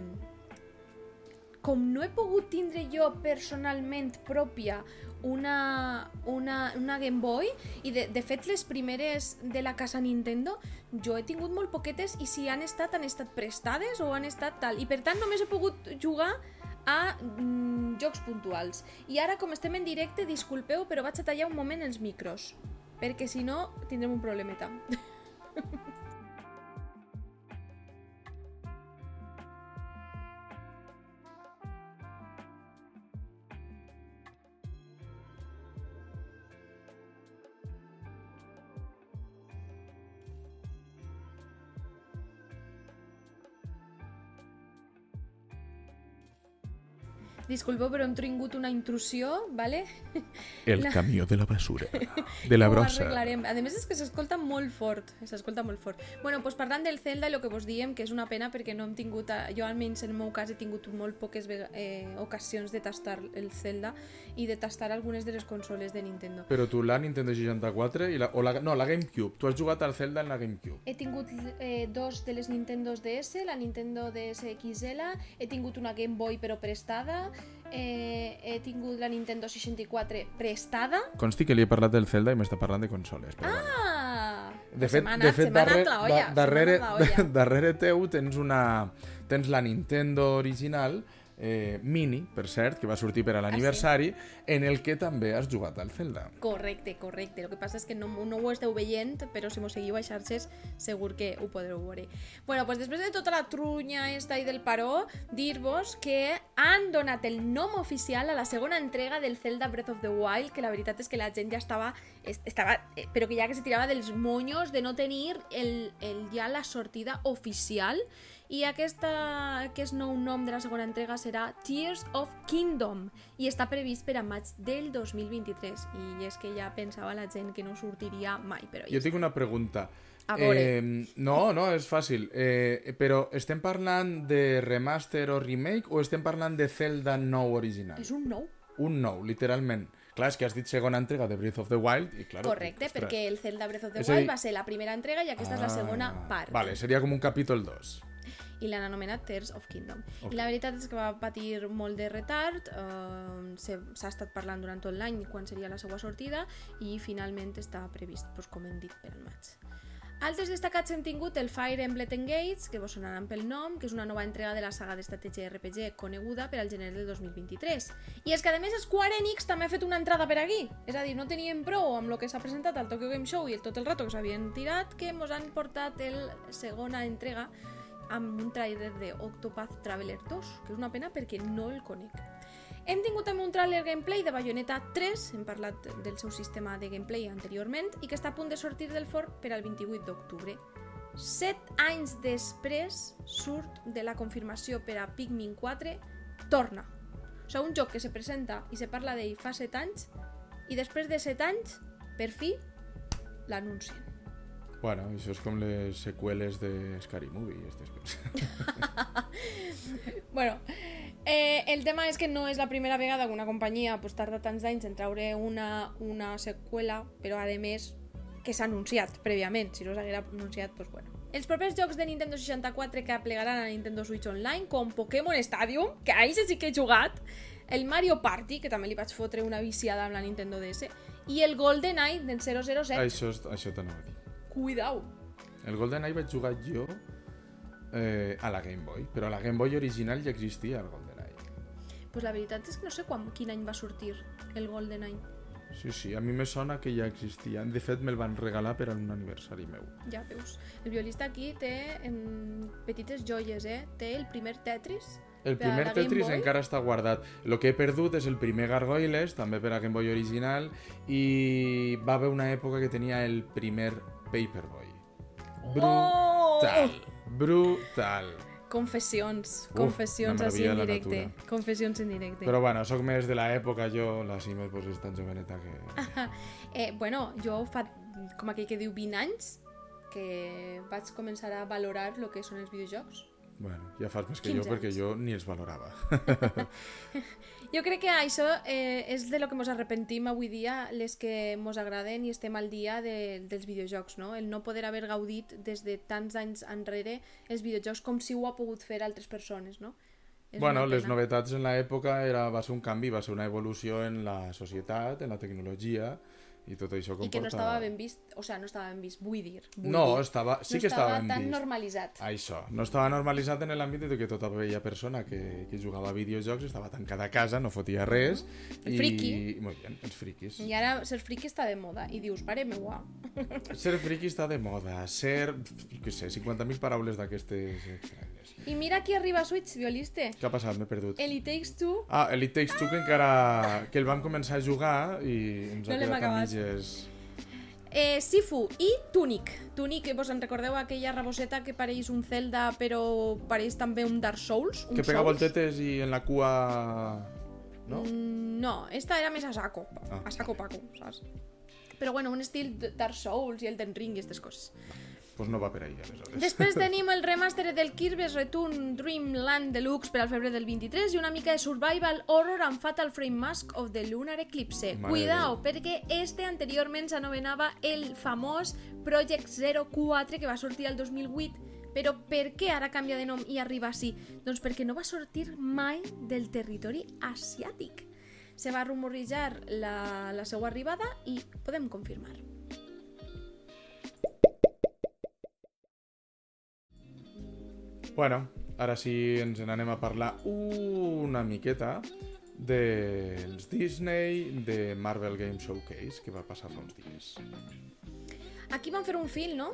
com no he pogut tindre jo personalment pròpia una, una, una Game Boy i de, de fet les primeres de la casa Nintendo jo he tingut molt poquetes i si han estat han estat prestades o han estat tal i per tant només he pogut jugar a mm, jocs puntuals. I ara com estem en directe disculpeu però vaig a tallar un moment els micros perquè si no tindrem un problemeta Disculpeu, però hem tingut una intrusió, ¿vale? El camió de la basura. De la Ho brossa. arreglarem. A més és que s'escolta molt fort, s'escolta molt fort. Bueno, doncs parlant del Zelda el que vos diem, que és una pena perquè no hem tingut, a- jo almenys en el meu cas he tingut molt poques vega- eh, ocasions de tastar el Zelda i de tastar algunes de les consoles de Nintendo. Però tu la Nintendo 64 i la, o la, no, la GameCube. Tu has jugat al Zelda en la GameCube. He tingut eh, dos de les Nintendos DS, la Nintendo DS XL, he tingut una Game Boy però prestada, eh, he tingut la Nintendo 64 prestada. Consti que li he parlat del Zelda i m'està parlant de consoles. Però bueno. Ah! De Se fet, de fet darrere, olla, darrere, darrere teu tens una tens la Nintendo original eh, Mini, per cert, que va sortir per a l'aniversari, en el que també has jugat al Zelda. Correcte, correcte. El que passa és que no, no ho esteu veient, però si mos seguiu a xarxes segur que ho podreu veure. bueno, doncs després de tota la trunya esta i del paró, dir-vos que han donat el nom oficial a la segona entrega del Zelda Breath of the Wild, que la veritat és que la gent ja estava, es- estava eh, però que ja que se tirava dels moños de no tenir el, el, ja la sortida oficial i aquesta, aquest nou nom de la segona entrega serà Tears of Kingdom i està previst per a maig del 2023 i és que ja pensava la gent que no sortiria mai, però ja Jo tinc una pregunta. A veure. Eh, no, no, és fàcil. Eh, però estem parlant de remaster o remake o estem parlant de Zelda nou original? és un nou. Un nou, literalment. Clar, és que has dit segona entrega de Breath of the Wild i claro, Correcte, ostres. perquè el Zelda Breath of the a dir- Wild va ser la primera entrega i aquesta és la segona Ah, part. Vale, seria com un capítol 2. I l'han anomenat Tears of Kingdom. Ok. I la veritat és que va patir molt de retard, eh, s'ha estat parlant durant tot l'any quan seria la seva sortida i finalment està previst, doncs, com hem dit, per al maig. Altres destacats hem tingut el Fire Emblem Engage, que vos sonaran pel nom, que és una nova entrega de la saga d'estratègia RPG coneguda per al gener del 2023. I és que a més Square Enix també ha fet una entrada per aquí. És a dir, no teníem prou amb el que s'ha presentat al Tokyo Game Show i el tot el rato que s'havien tirat, que mos han portat el segona entrega amb un trailer de Octopath Traveler 2, que és una pena perquè no el conec. Hem tingut també un trailer gameplay de Bayonetta 3, hem parlat del seu sistema de gameplay anteriorment, i que està a punt de sortir del forn per al 28 d'octubre. Set anys després surt de la confirmació per a Pikmin 4, torna. O sigui, un joc que se presenta i se parla d'ell fa set anys, i després de set anys, per fi, l'anuncien. Bueno, això és com les seqüeles de Scary Movie i aquestes coses. Bueno, eh, el tema és que no és la primera vegada que una companyia pues, tarda tants anys en traure una, una seqüela, però a més que s'ha anunciat prèviament, si no s'haguera anunciat, doncs bueno. Els propers jocs de Nintendo 64 que aplegaran a Nintendo Switch Online, com Pokémon Stadium, que a sí que he jugat, el Mario Party, que també li vaig fotre una viciada amb la Nintendo DS, i el Golden Eye del 007. això és- això t'anava a dir. Cuidao! El GoldenEye vaig jugar jo eh, a la Game Boy, però a la Game Boy original ja existia el GoldenEye. Pues la veritat és que no sé quan, quin any va sortir el Golden Eye. Sí, sí, a mi me sona que ja existia. De fet, me'l van regalar per a un aniversari meu. Ja veus. El violista aquí té en petites joies, eh? Té el primer Tetris. El primer Tetris encara està guardat. El que he perdut és el primer Gargoyles, també per a Game Boy original, i va haver una època que tenia el primer Paperboy. Brutal. Brutal. Confessions. Uf, confessions una així en directe. natura. Confessions en directe. Però bueno, sóc més de l'època, jo, la Simet, pues, és tan joveneta que... Eh, bueno, jo fa, com aquell que diu, 20 anys que vaig començar a valorar el que són els videojocs. Bueno, ja fas més que jo 15 perquè anys. jo ni els valorava. Jo crec que això eh, és de lo que mos arrepentim avui dia les que mos agraden i estem al dia de, dels videojocs, no? El no poder haver gaudit des de tants anys enrere els videojocs com si ho ha pogut fer altres persones, no? És bueno, les novetats en l'època era, va ser un canvi, va ser una evolució en la societat, en la tecnologia, i tot això I comporta... que no estava ben vist, o sea, no estava ben vist, vull dir. Vull No, dir. estava, sí no que estava estava ben tan vist. normalitzat. Això, no estava normalitzat en l'àmbit de que tota aquella persona que, que jugava a videojocs estava tancada a casa, no fotia res. El i... friki. Molt bé, els friquis. I ara ser friqui està de moda i dius, pare meua. Ser friki està de moda, ser, què sé, 50.000 paraules d'aquestes estranyes. I mira qui arriba a Switch, violiste. Què ha passat? M'he perdut. El It Takes Two Ah, el It Takes Two, que encara... que el vam començar a jugar i ens No ha quedat acabat. Mitges... Eh, Sifu i Tunic. Tunic, que vos en recordeu aquella raboseta que pareix un Zelda però pareix també un Dark Souls? Un Que pega Souls? voltetes i en la cua... No? Mm, no, esta era més a saco. Ah. A saco paco, saps? Però bueno, un estil Dark Souls i el Den Ring i aquestes coses. Pues no va per ahí, aleshores. Després tenim el remaster del Kirby's Return Dreamland Deluxe per al febrer del 23 i una mica de Survival Horror amb Fatal Frame Mask of the Lunar Eclipse. Mare Cuidao, perquè este anteriorment s'anomenava el famós Project 04 que va sortir el 2008 però per què ara canvia de nom i arriba així? Doncs perquè no va sortir mai del territori asiàtic. Se va rumorejar la, la seva arribada i podem confirmar. Bueno, ara sí ens n'anem a parlar una miqueta dels Disney de Marvel Game Showcase que va passar fa uns dies. Aquí van fer un fil, no?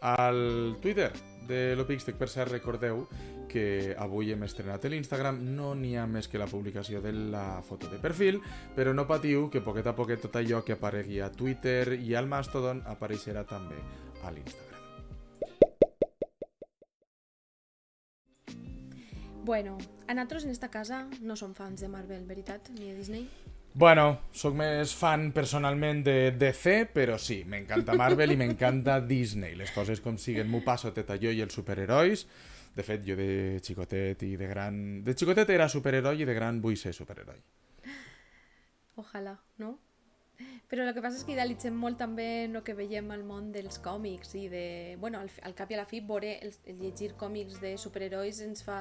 Al Twitter de l'Opixtec, per cert, recordeu que avui hem estrenat l'Instagram, no n'hi ha més que la publicació de la foto de perfil, però no patiu que poquet a poquet tot allò que aparegui a Twitter i al Mastodon apareixerà també a l'Instagram. Bueno, a nosaltres en esta casa no som fans de Marvel, veritat? Ni de Disney? Bueno, sóc més fan personalment de DC, però sí, m'encanta Marvel i m'encanta Disney. Les coses com siguen, m'ho passo tot allò i els superherois. De fet, jo de xicotet i de gran... De xicotet era superheroi i de gran vull ser superheroi. Ojalà, no? Però el que passa és que idealitzem molt també el que veiem al món dels còmics i de... Bueno, al, al cap i a la fi, veure el, el llegir còmics de superherois ens fa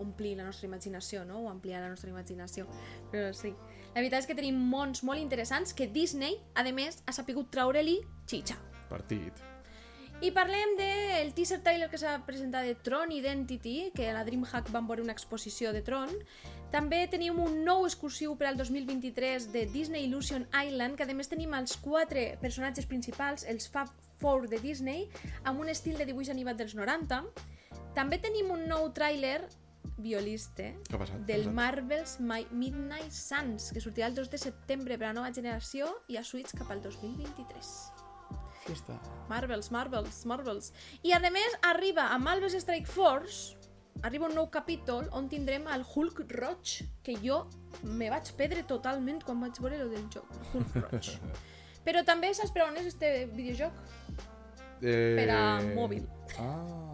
omplir la nostra imaginació, no? O ampliar la nostra imaginació. Però sí. La veritat és que tenim mons molt interessants que Disney, a més, ha sapigut traure-li xitxa. Partit. I parlem del teaser trailer que s'ha presentat de Tron Identity, que a la DreamHack van veure una exposició de Tron. També tenim un nou exclusiu per al 2023 de Disney Illusion Island, que a més tenim els quatre personatges principals, els Fab Four de Disney, amb un estil de dibuix animat dels 90. També tenim un nou tràiler violiste passat? Del passat? Marvel's My Midnight Suns, que sortirà el 2 de setembre per a la nova generació i a Switch cap al 2023. Fiesta. Marvels, Marvels, Marvels. I a més arriba a Marvel's Strike Force arriba un nou capítol on tindrem el Hulk roig, que jo me vaig perdre totalment quan vaig veure lo del joc, el Hulk roig. Però també saps per on és este videojoc? Eh... Per a mòbil. Ah,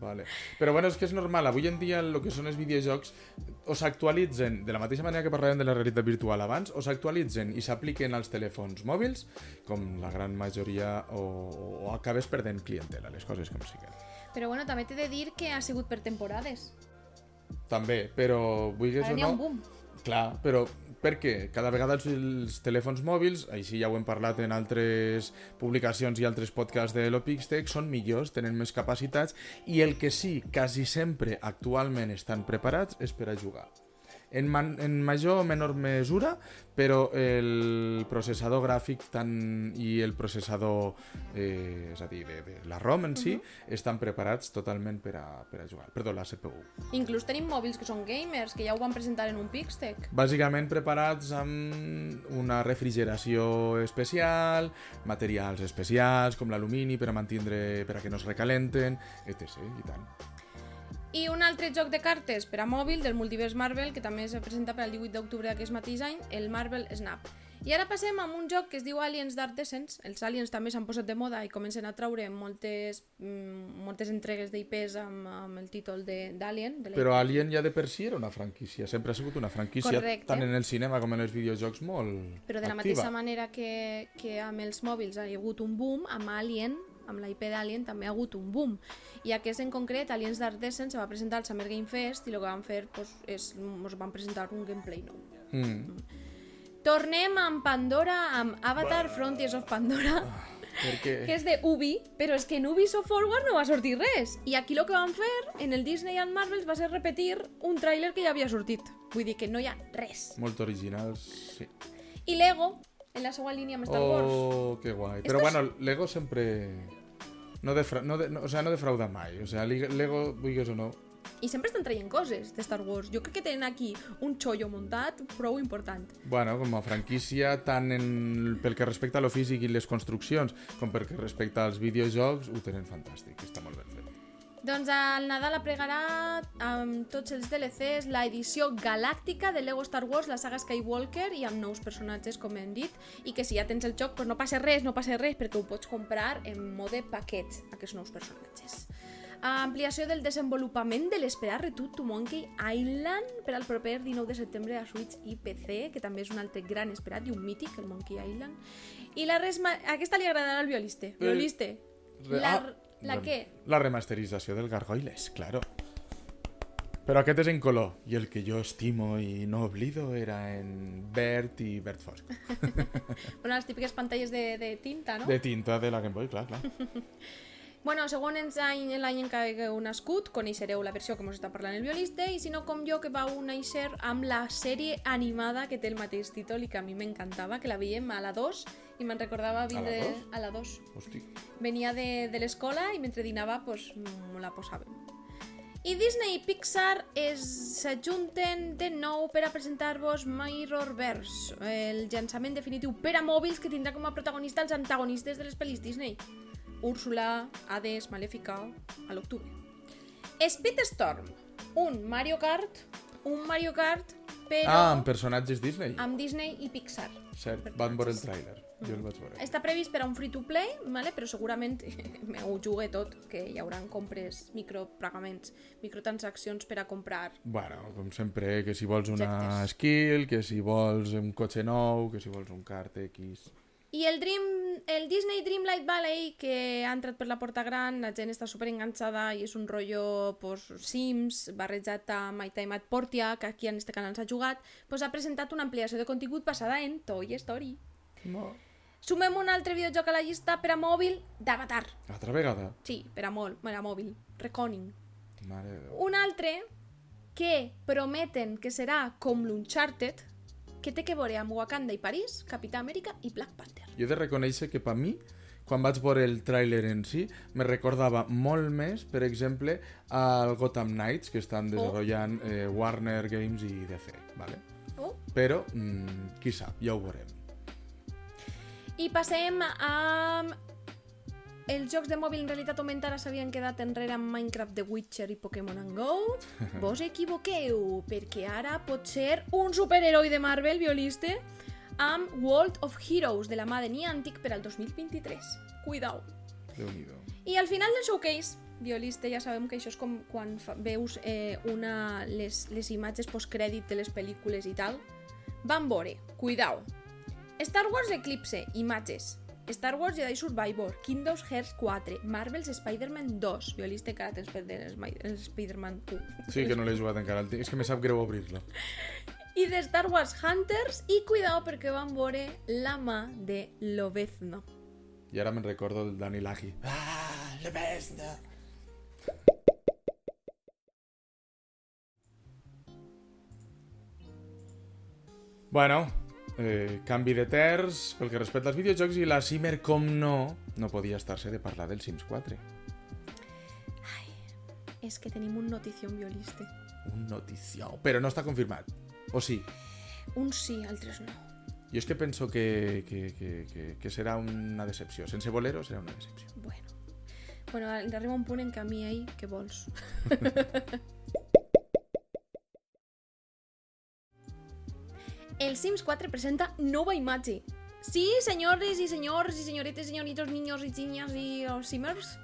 vale. Però bueno, és que és normal. Avui en dia el que són els videojocs o s'actualitzen, de la mateixa manera que parlàvem de la realitat virtual abans, o s'actualitzen i s'apliquen als telèfons mòbils, com la gran majoria, o, o acabes perdent clientela, les coses com siguen. Però bueno, també t'he de dir que ha sigut per temporades. També, però vulguis Ara n'hi ha no... un boom. Clar, però per què? Cada vegada els, els telèfons mòbils, així ja ho hem parlat en altres publicacions i altres podcasts de l'Opixtec, són millors, tenen més capacitats i el que sí, quasi sempre actualment estan preparats és per a jugar. En, man, en major o menor mesura, però el processador gràfic tant, i el processador, eh, és a dir, de, de la ROM en si, estan preparats totalment per a, per a jugar. Perdó, la CPU. Inclús tenim mòbils que són gamers, que ja ho van presentar en un Pixtec. Bàsicament preparats amb una refrigeració especial, materials especials com l'alumini per a mantindre, per a que no es recalenten, etc. I tant. I un altre joc de cartes per a mòbil del multivers Marvel, que també se presenta per al 18 d'octubre d'aquest mateix any, el Marvel Snap. I ara passem amb un joc que es diu Aliens Dark Descent. Els aliens també s'han posat de moda i comencen a traure moltes, mm, moltes entregues d'IPs amb, amb el títol de- d'Alien. Però Alien ja de per si era una franquícia, sempre ha sigut una franquícia, Correcte. tant en el cinema com en els videojocs, molt Però de la activa. mateixa manera que, que amb els mòbils ha hagut un boom, amb Alien, amb la IP d'Alien, també ha hagut un boom. I aquest en concret, Aliens Dark Descent, se va presentar al Summer Game Fest i el que van fer pues, és, ens van presentar un gameplay nou. Mm. Tornem amb Pandora, amb Avatar Frontiers of Pandora, Perquè... que és de Ubi, però és que en Ubisoft Forward no va sortir res. I aquí el que van fer en el Disney and Marvels va ser repetir un tràiler que ja havia sortit. Vull dir que no hi ha res. Molt originals, sí. I Lego, en la seva línia amb Star Wars. Oh, que guai. Però Esto es- bueno, Lego sempre... No, defra... no, de... no, o sea, no defrauda mai. O sea, Lego, vulguis o no, I sempre estan traient coses de Star Wars. Jo crec que tenen aquí un xollo muntat prou important. Bueno, com a franquícia, tant en, pel que respecta a lo físic i les construccions, com pel que respecta als videojocs, ho tenen fantàstic, està molt fet. Doncs el Nadal apregarà amb tots els DLCs la edició galàctica de Lego Star Wars, la saga Skywalker, i amb nous personatges, com hem dit, i que si ja tens el joc, pues no passa res, no passa res, perquè ho pots comprar en mode paquet, aquests nous personatges. Ampliació del desenvolupament de l'esperat Return to Monkey Island per al proper 19 de setembre a Switch i PC, que també és un altre gran esperat i un mític, el Monkey Island. I la res... Aquesta li agradarà al violiste. Violiste. Re- La, ah, la què? La remasterització del Gargoyles, claro. Però aquest és en color, i el que jo estimo i no oblido era en verd i verd fosc. Bueno, les típiques pantalles de, de tinta, no? De tinta de la Game Boy, clar, clar. Bueno, segons l'any l'any en què hagueu nascut, coneixereu la versió que ens està parlant el violista, i si no com jo, que vau néixer amb la sèrie animada que té el mateix títol i que a mi m'encantava, que la veiem a la 2, i me'n recordava vindre a la 2. Hosti. Venia de, de l'escola i mentre dinava pues, me la posàvem. I Disney i Pixar s'ajunten de nou per a presentar-vos Mirrorverse, el llançament definitiu per a mòbils que tindrà com a protagonista els antagonistes de les pel·lis Disney. Úrsula, Hades, Maléfica, a l'octubre. Speedstorm, un Mario Kart, un Mario Kart, però Ah, amb personatges Disney. amb Disney i Pixar. Cert, van veure el tràiler. Jo el vaig veure. Està previst per a un free-to-play, vale? però segurament me ho jugué tot, que hi haurà compres, micropagaments, microtransaccions per a comprar. Bueno, com sempre, que si vols una Objectes. skill, que si vols un cotxe nou, que si vols un kart X... I el, Dream, el Disney Dreamlight Valley, que ha entrat per la porta gran, la gent està super enganxada i és un rotllo pues, Sims barrejat amb My Time at Portia, que aquí en este canal s'ha jugat, pues, ha presentat una ampliació de contingut basada en Toy Story. No. Sumem un altre videojoc a la llista per a mòbil d'Avatar. Altra vegada. Sí, per a, molt, per a mòbil. Reconing. Mare de Déu. Un altre que prometen que serà com l'Uncharted, que té que veure amb Wakanda i París, Capità Amèrica i Black Panther. Jo he de reconèixer que per mi, quan vaig veure el tràiler en si, me recordava molt més, per exemple, al Gotham Knights, que estan desenvolupant eh, Warner Games i DC, ¿vale? Oh. Però, mm, qui sap, ja ho veurem. I passem a... Els jocs de mòbil en realitat augmentada s'havien quedat enrere amb Minecraft, The Witcher i Pokémon Go. Vos equivoqueu, perquè ara pot ser un superheroi de Marvel violista amb World of Heroes de la mà de Niantic per al 2023. Cuidao. déu nhi I al final del showcase, violista, ja sabem que això és com quan fa, veus eh, una, les, les imatges postcrèdit de les pel·lícules i tal, van veure, cuidao, Star Wars Eclipse, imatges, Star Wars Jedi Survivor, Kingdoms Hearts 4, Marvel's Spider-Man 2, violista que ara tens per el Smi- el Spider-Man 1, Sí, que no l'he jugat encara. És que me sap greu obrir-lo. i de Star Wars Hunters, i cuidao perquè van veure la mà de Lobezno. I ara me'n recordo del Dani Laji. Ah, besta! Bueno, eh, canvi de terç pel que respecta als videojocs i la Simmer, com no, no podia estar-se de parlar del Sims 4. És que tenim un notició violista. Un notició. Però no està confirmat. O sí? Un sí, altres no. Jo és que penso que, que, que, que, que serà una decepció. Sense voler-ho serà una decepció. Bueno. Bueno, arriba un punt en què a mi, ei, què vols? El Sims 4 presenta nova imatge. Sí, senyores i senyors i senyoretes, senyoritos, niños i niñas i els Simmers.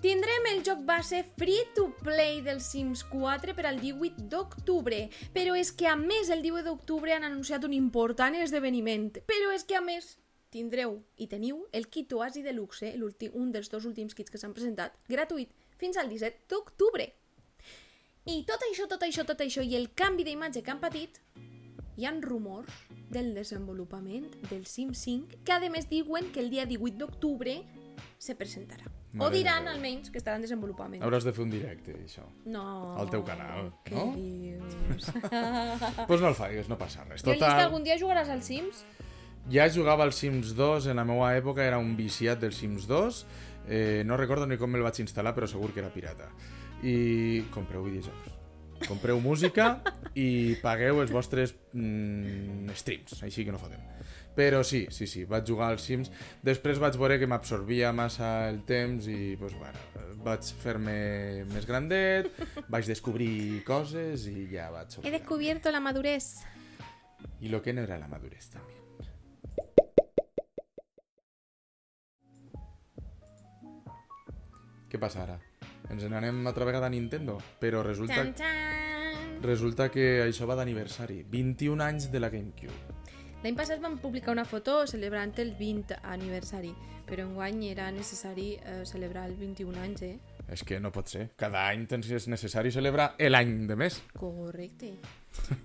Tindrem el joc base free-to-play del Sims 4 per al 18 d'octubre, però és que a més el 18 d'octubre han anunciat un important esdeveniment, però és que a més tindreu i teniu el kit Oasi Deluxe, l'últim- un dels dos últims kits que s'han presentat, gratuït, fins al 17 d'octubre. I tot això, tot això, tot això, i el canvi d'imatge que han patit, hi han rumors del desenvolupament del Sim 5, que a més diuen que el dia 18 d'octubre se presentarà. o Mare diran, meva. almenys, que estarà en desenvolupament. Hauràs de fer un directe, això. No. Al teu canal, Què no? dius? Doncs pues no el faigues, no passa res. Total, algun dia jugaràs al Sims? ja jugava al Sims 2, en la meva època era un viciat del Sims 2, eh, no recordo ni com me'l vaig instal·lar, però segur que era pirata. i compreu videojocs. Compreu música i pagueu els vostres mm, streams, així que no fotem. Però sí, sí, sí, vaig jugar als Sims. Després vaig veure que m'absorbia massa el temps i, pues, bueno, vaig fer-me més grandet, vaig descobrir coses i ja vaig... He descubierto la madurez. I lo que no era la madurez, també. Què passa ara? Ens n'anem altra vegada a Nintendo? Però resulta, Chan, chan. resulta que això va d'aniversari. 21 anys de la GameCube. L'any passat vam publicar una foto celebrant el 20 aniversari, però enguany era necessari eh, celebrar el 21 anys, eh? És que no pot ser. Cada any tens és necessari celebrar l'any de més. Correcte.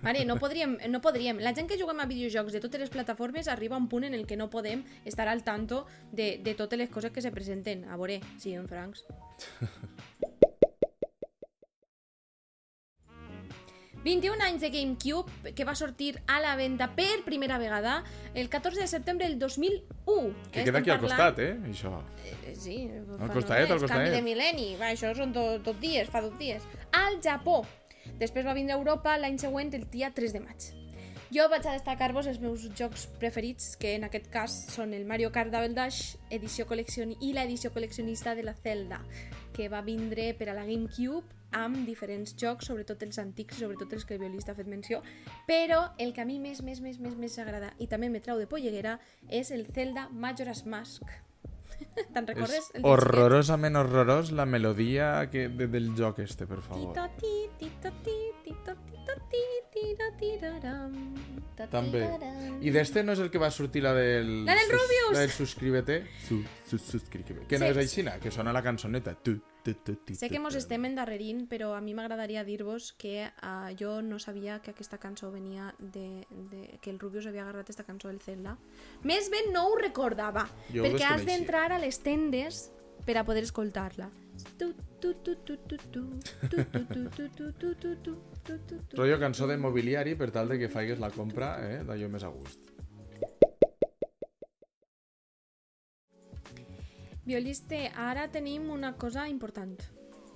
Mare, no podríem, no podríem. La gent que juguem a videojocs de totes les plataformes arriba a un punt en el que no podem estar al tanto de, de totes les coses que se presenten. A veure, sí, en francs. 21 anys de GameCube que va sortir a la venda per primera vegada el 14 de setembre del 2001. Que queda aquí al costat, eh? Això. Eh, Sí, Al costadet, al Canvi costadet. de mil·lenni, va, això són do, dos dies, fa dos dies. Al Japó. Després va vindre a Europa l'any següent, el dia 3 de maig. Jo vaig a destacar-vos els meus jocs preferits, que en aquest cas són el Mario Kart Double Dash, edició col·leccion i l'edició col·leccionista de la Zelda, que va vindre per a la GameCube amb diferents jocs, sobretot els antics, sobretot els que el violista ha fet menció, però el que a mi més, més, més, més, més agrada i també me trau de polleguera és el Zelda Majora's Mask. Te'n recordes? És horrorosament horrorós la melodia que, de, del joc este, per favor. També. I d'este no és el que va sortir la del... La del Rubius! La del subscríbete. Su, su, suscríbete. Que no Sí. és aixina, que sona la cançoneta. Tu, Sé que mos estem endarrerint, però a mi m'agradaria dir-vos que uh, jo no sabia que aquesta cançó venia de, de... que el Rubius havia agarrat aquesta cançó del Zelda. Més ben no ho recordava, jo perquè has d'entrar a les tendes per a poder escoltar-la. Rollo cançó de mobiliari per tal de que faigues la compra eh, d'allò més a gust. Violiste, ara tenim una cosa important.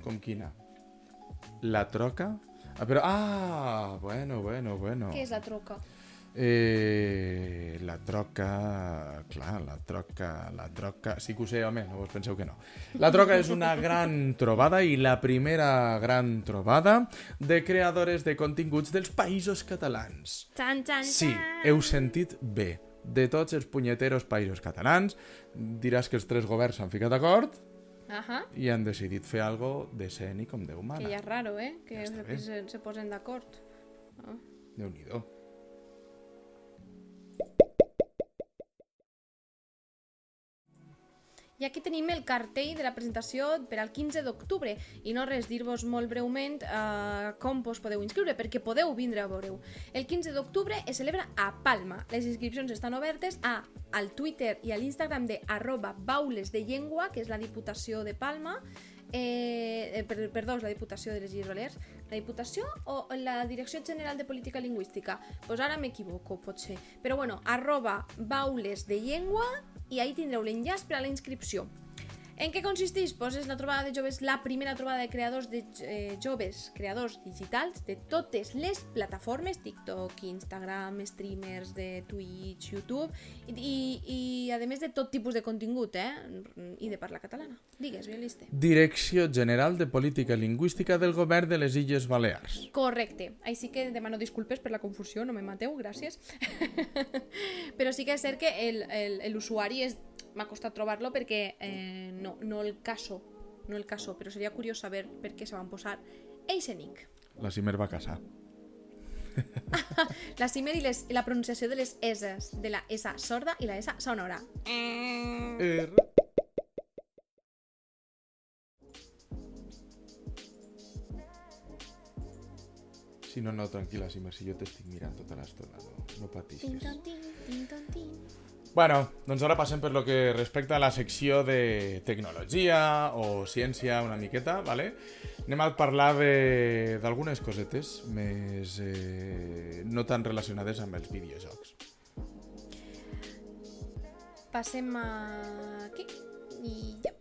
Com quina? La troca? Ah, però... Ah, bueno, bueno, bueno. Què és la troca? Eh, la troca... Clar, la troca... La troca... Sí que ho sé, home, no us penseu que no. La troca és una gran trobada i la primera gran trobada de creadores de continguts dels països catalans. Txan, txan, Sí, txan. heu sentit bé. De tots els punyeteros països catalans, diràs que els tres governs s'han ficat d'acord Ahà. i han decidit fer algo decent i com Déu mana. Que ja és raro, eh? Que, Ja bé. se, se posen d'acord. Ah. Déu-n'hi-do. I aquí tenim el cartell de la presentació per al 15 d'octubre i no res dir-vos molt breument eh, com vos podeu inscriure perquè podeu vindre a veure-ho. El 15 d'octubre es celebra a Palma. Les inscripcions estan obertes a, al Twitter i a l'Instagram de arroba baules de llengua, que és la Diputació de Palma, eh, eh, per, perdó, és la Diputació de les Illes Balears, la Diputació o la Direcció General de Política Lingüística? Pues ara m'equivoco, potser. Però bueno, arroba baules de llengua i ahí tindreu l'enllaç per a la inscripció. En què consisteix? Pues és la trobada de joves, la primera trobada de creadors de eh, joves, creadors digitals de totes les plataformes, TikTok, Instagram, streamers de Twitch, YouTube, i, i, i a més de tot tipus de contingut, eh? I de parla catalana. Digues, violiste. Direcció General de Política Lingüística del Govern de les Illes Balears. Correcte. Així que demano disculpes per la confusió, no me mateu, gràcies. Però sí que és cert que el- el- l'usuari és m'ha costat trobar-lo perquè eh, no, no el caso, no el caso, però seria curiós saber per què se van posar Eisenik. La Simer va casar. La cimer i les, la pronunciació de les S's, de la S sorda i la S sonora. Er... Si no, no, tranquil·la, Simer, si jo t'estic mirant tota l'estona, no, no Tin, patisques. ton, tin, tin, ton, tin. Bueno, doncs ara passem per lo que respecta a la secció de tecnologia o ciència una miqueta, ¿vale? Anem a parlar de- d'algunes cosetes més eh, no tan relacionades amb els videojocs. Passem a... aquí i ja.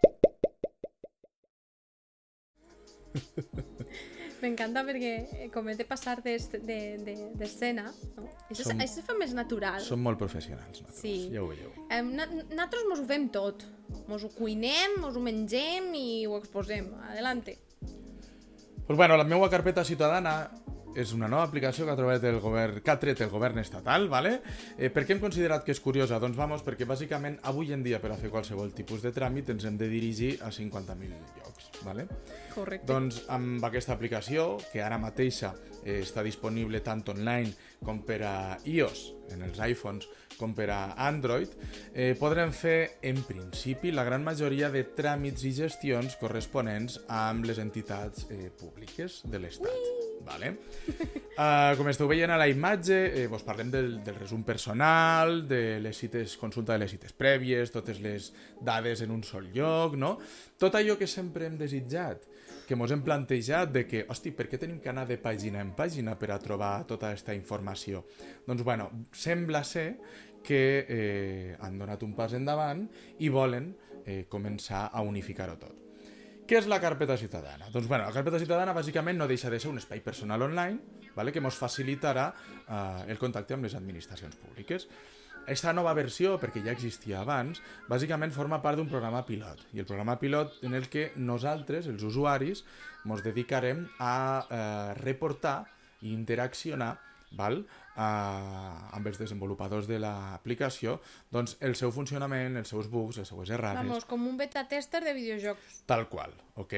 M'encanta perquè eh, com he de passar d'escena, de, de, d'escena, no? Això, Som- Som... això es fa més natural. Som molt professionals, nosaltres. Sí. Ja ho veieu. Eh, na- nosaltres mos ho fem tot. Mos ho cuinem, mos ho mengem i ho exposem. Adelante. Pues bueno, la meva carpeta ciutadana és una nova aplicació que ha trobat el govern, que ha tret el govern estatal, ¿vale? Eh, per què hem considerat que és curiosa? Doncs vamos, perquè bàsicament avui en dia per a fer qualsevol tipus de tràmit ens hem de dirigir a 50.000 llocs, ¿vale? Correcte. Doncs amb aquesta aplicació, que ara mateixa eh, està disponible tant online com per a iOS, en els iPhones, com per a Android, eh, podrem fer, en principi, la gran majoria de tràmits i gestions corresponents amb les entitats eh, públiques de l'Estat. Vale? Uh, com esteu veient a la imatge, eh, vos parlem del, del resum personal, de les cites, consulta de les cites prèvies, totes les dades en un sol lloc, no? Tot allò que sempre hem desitjat, que mos hem plantejat de que, hosti, per què tenim que anar de pàgina en pàgina per a trobar tota aquesta informació? Doncs, bueno, sembla ser que eh, han donat un pas endavant i volen eh, començar a unificar-ho tot. Què és la carpeta ciutadana? Doncs bueno, la carpeta ciutadana bàsicament no deixa de ser un espai personal online vale? que ens facilitarà eh, el contacte amb les administracions públiques. Aquesta nova versió, perquè ja existia abans, bàsicament forma part d'un programa pilot. I el programa pilot en el que nosaltres, els usuaris, ens dedicarem a eh, reportar i interaccionar val? Uh, amb els desenvolupadors de l'aplicació doncs el seu funcionament, els seus bugs, les seues errades Vamos, com un beta tester de videojocs. Tal qual, ok?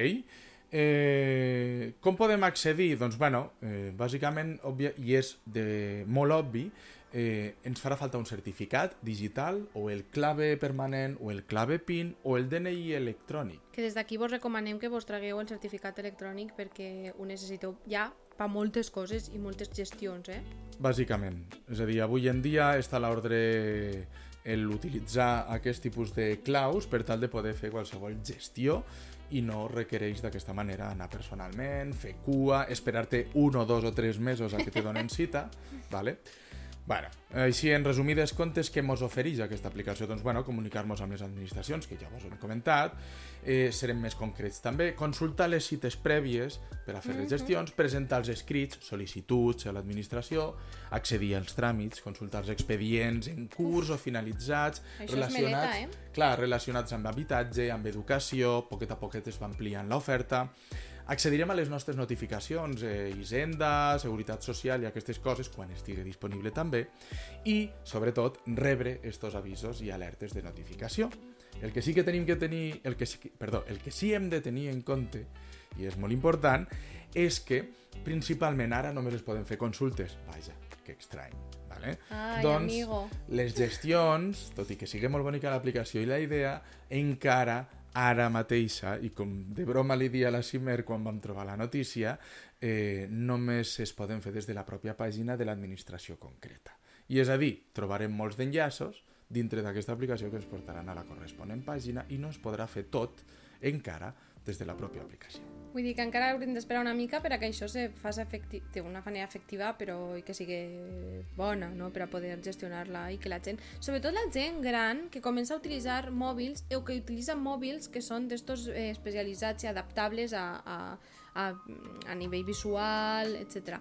Eh, com podem accedir? Doncs, bueno, eh, bàsicament, òbvia, i és de molt obvi, eh, ens farà falta un certificat digital o el clave permanent o el clave PIN o el DNI electrònic. Que des d'aquí vos recomanem que vos tragueu el certificat electrònic perquè ho necessiteu ja per moltes coses i moltes gestions, eh? Bàsicament. És a dir, avui en dia està a l'ordre l'utilitzar aquest tipus de claus per tal de poder fer qualsevol gestió i no requereix d'aquesta manera anar personalment, fer cua, esperar-te un o dos o tres mesos a que te donen cita, vale? Bueno, així en resumides comptes, què mos ofereix aquesta aplicació? Doncs, bueno, comunicar-nos amb les administracions, que ja vos hem comentat, eh, serem més concrets també, consultar les cites prèvies per a fer les gestions, presentar els escrits, sol·licituds a l'administració, accedir als tràmits, consultar els expedients en curs o finalitzats, Això és meleta, eh? clar, relacionats amb habitatge, amb educació, poquet a poquet es va ampliant l'oferta. Accedirem a les nostres notificacions, eh, Hisenda, Seguretat Social i aquestes coses quan estigui disponible també i, sobretot, rebre estos avisos i alertes de notificació. El que sí que tenim que tenir, el que sí, perdó, el que sí hem de tenir en compte, i és molt important, és que principalment ara només es poden fer consultes. Vaja, que estrany. Vale? Ai, doncs, amigo. les gestions, tot i que sigui molt bonica l'aplicació i la idea, encara ara mateixa, i com de broma li dia a la Cimer quan vam trobar la notícia, eh, només es poden fer des de la pròpia pàgina de l'administració concreta. I és a dir, trobarem molts d'enllaços dintre d'aquesta aplicació que ens portaran a la corresponent pàgina i no es podrà fer tot encara des de la pròpia aplicació. Vull dir que encara haurem d'esperar una mica per a que això se faci efecti d'una manera efectiva però i que sigui bona no? per a poder gestionar-la i que la gent, sobretot la gent gran que comença a utilitzar mòbils o que utilitza mòbils que són d'estos eh, especialitzats i adaptables a, a, a, a nivell visual, etc.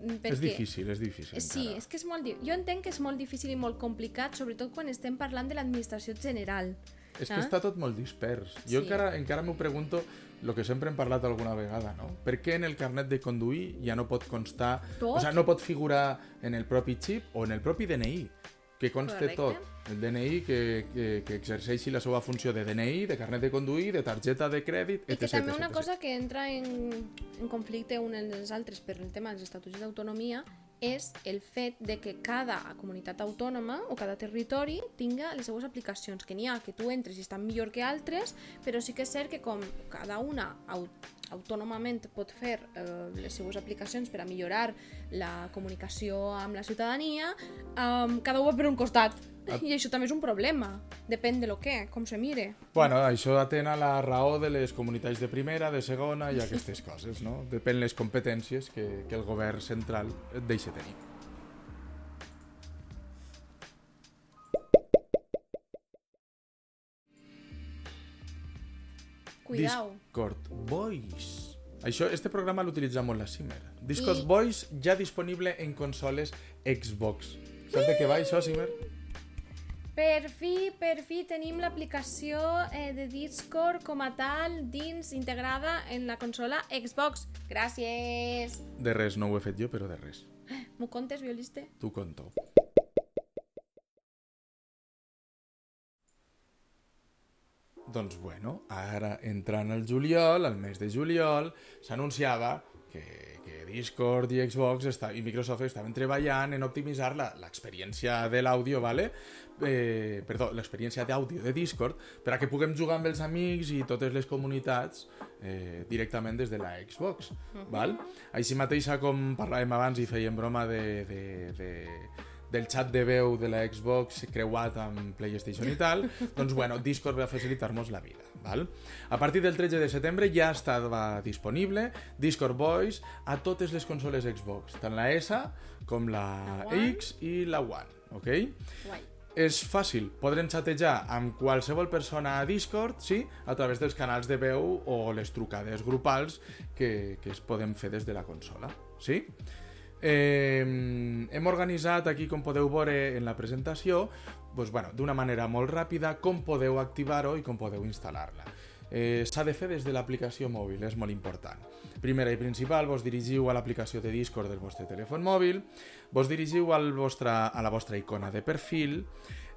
Perquè... És difícil, és difícil. Eh, Sí, encara. és que és molt... Jo entenc que és molt difícil i molt complicat, sobretot quan estem parlant de l'administració general. És que Ah? està tot molt dispers. Jo Sí. encara, encara m'ho pregunto el que sempre hem parlat alguna vegada, no? Per què en el carnet de conduir ja no pot constar... Tot? O sigui, no pot figurar en el propi xip o en el propi DNI, que conste Correcte. tot. El DNI que, que, que exerceixi la seva funció de DNI, de carnet de conduir, de targeta de crèdit, I que etc. també etc, una etc. cosa que entra en, en conflicte un amb els altres per el tema dels estatuts d'autonomia és el fet de que cada comunitat autònoma o cada territori tinga les seues aplicacions, que n'hi ha que tu entres i estan millor que altres, però sí que és cert que com cada una au autònomament pot fer eh, les seues aplicacions per a millorar la comunicació amb la ciutadania, eh, cada un va per un costat. I això també és un problema. Depèn de lo que, com se mire. Bueno, això atén a la raó de les comunitats de primera, de segona i aquestes coses, no? Depèn les competències que, que el govern central et deixa tenir. Cuidao. Discord Voice. Això, este programa l'utilitza molt la Simmer. Discord I- Voice ja disponible en consoles Xbox. Saps de què va això, Simmer? Per fi, per fi tenim l'aplicació eh, de Discord com a tal dins integrada en la consola Xbox. Gràcies. De res, no ho he fet jo, però de res. M'ho contes, violiste? Tu conto. Doncs bueno, ara entrant al juliol, al mes de juliol, s'anunciava que, que Discord i Xbox està, i Microsoft estaven treballant en optimitzar la- l'experiència de l'àudio, ¿vale? eh, perdó, l'experiència d'àudio de Discord per a que puguem jugar amb els amics i totes les comunitats eh, directament des de la Xbox. val? Així mateixa com parlàvem abans i fèiem broma de, de, de, del xat de veu de la Xbox creuat amb PlayStation i tal, doncs bueno, Discord va facilitar-nos la vida. Val? A partir del 13 de setembre ja estava disponible Discord Voice a totes les consoles Xbox, tant la S com la One. X i la One. ok? Guai. És fàcil, podrem xatejar amb qualsevol persona a Discord, sí, a través dels canals de veu o les trucades grupals que, que es poden fer des de la consola, sí? Eh, hem organitzat aquí, com podeu veure en la presentació, doncs, bueno, d'una manera molt ràpida, com podeu activar-ho i com podeu instal·lar-la. Eh, S'ha de fer des de l'aplicació mòbil, és molt important. Primera i principal, vos dirigiu a l'aplicació de Discord del vostre telèfon mòbil, vos dirigiu al vostre, a la vostra icona de perfil,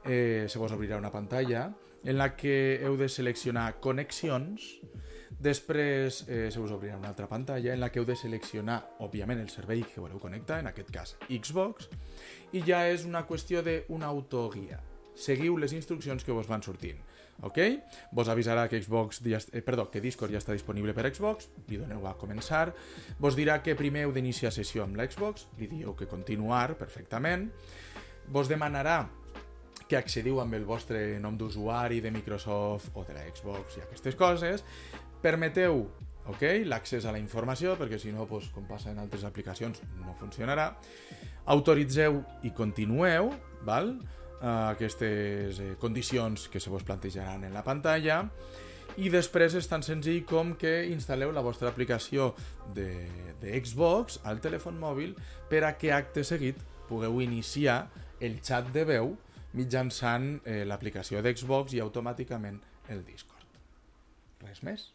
eh, se vos obrirà una pantalla en la que heu de seleccionar connexions, després eh, se us obrirà una altra pantalla en la que heu de seleccionar, òbviament, el servei que voleu connectar, en aquest cas Xbox, i ja és una qüestió d'una autoguia. Seguiu les instruccions que vos van sortint. Ok? Vos avisarà que Xbox ja, eh, perdó, que Discord ja està disponible per Xbox, li doneu a començar, vos dirà que primer heu d'iniciar sessió amb l'Xbox, li dieu que continuar perfectament, vos demanarà que accediu amb el vostre nom d'usuari de Microsoft o de la Xbox i aquestes coses, permeteu okay, l'accés a la informació, perquè si no, doncs, com passa en altres aplicacions, no funcionarà. Autoritzeu i continueu, val? Uh, aquestes eh, condicions que se vos plantejaran en la pantalla i després és tan senzill com que instal·leu la vostra aplicació de, de Xbox al telèfon mòbil per a que acte seguit pugueu iniciar el xat de veu mitjançant eh, l'aplicació d'Xbox i automàticament el Discord. Res més?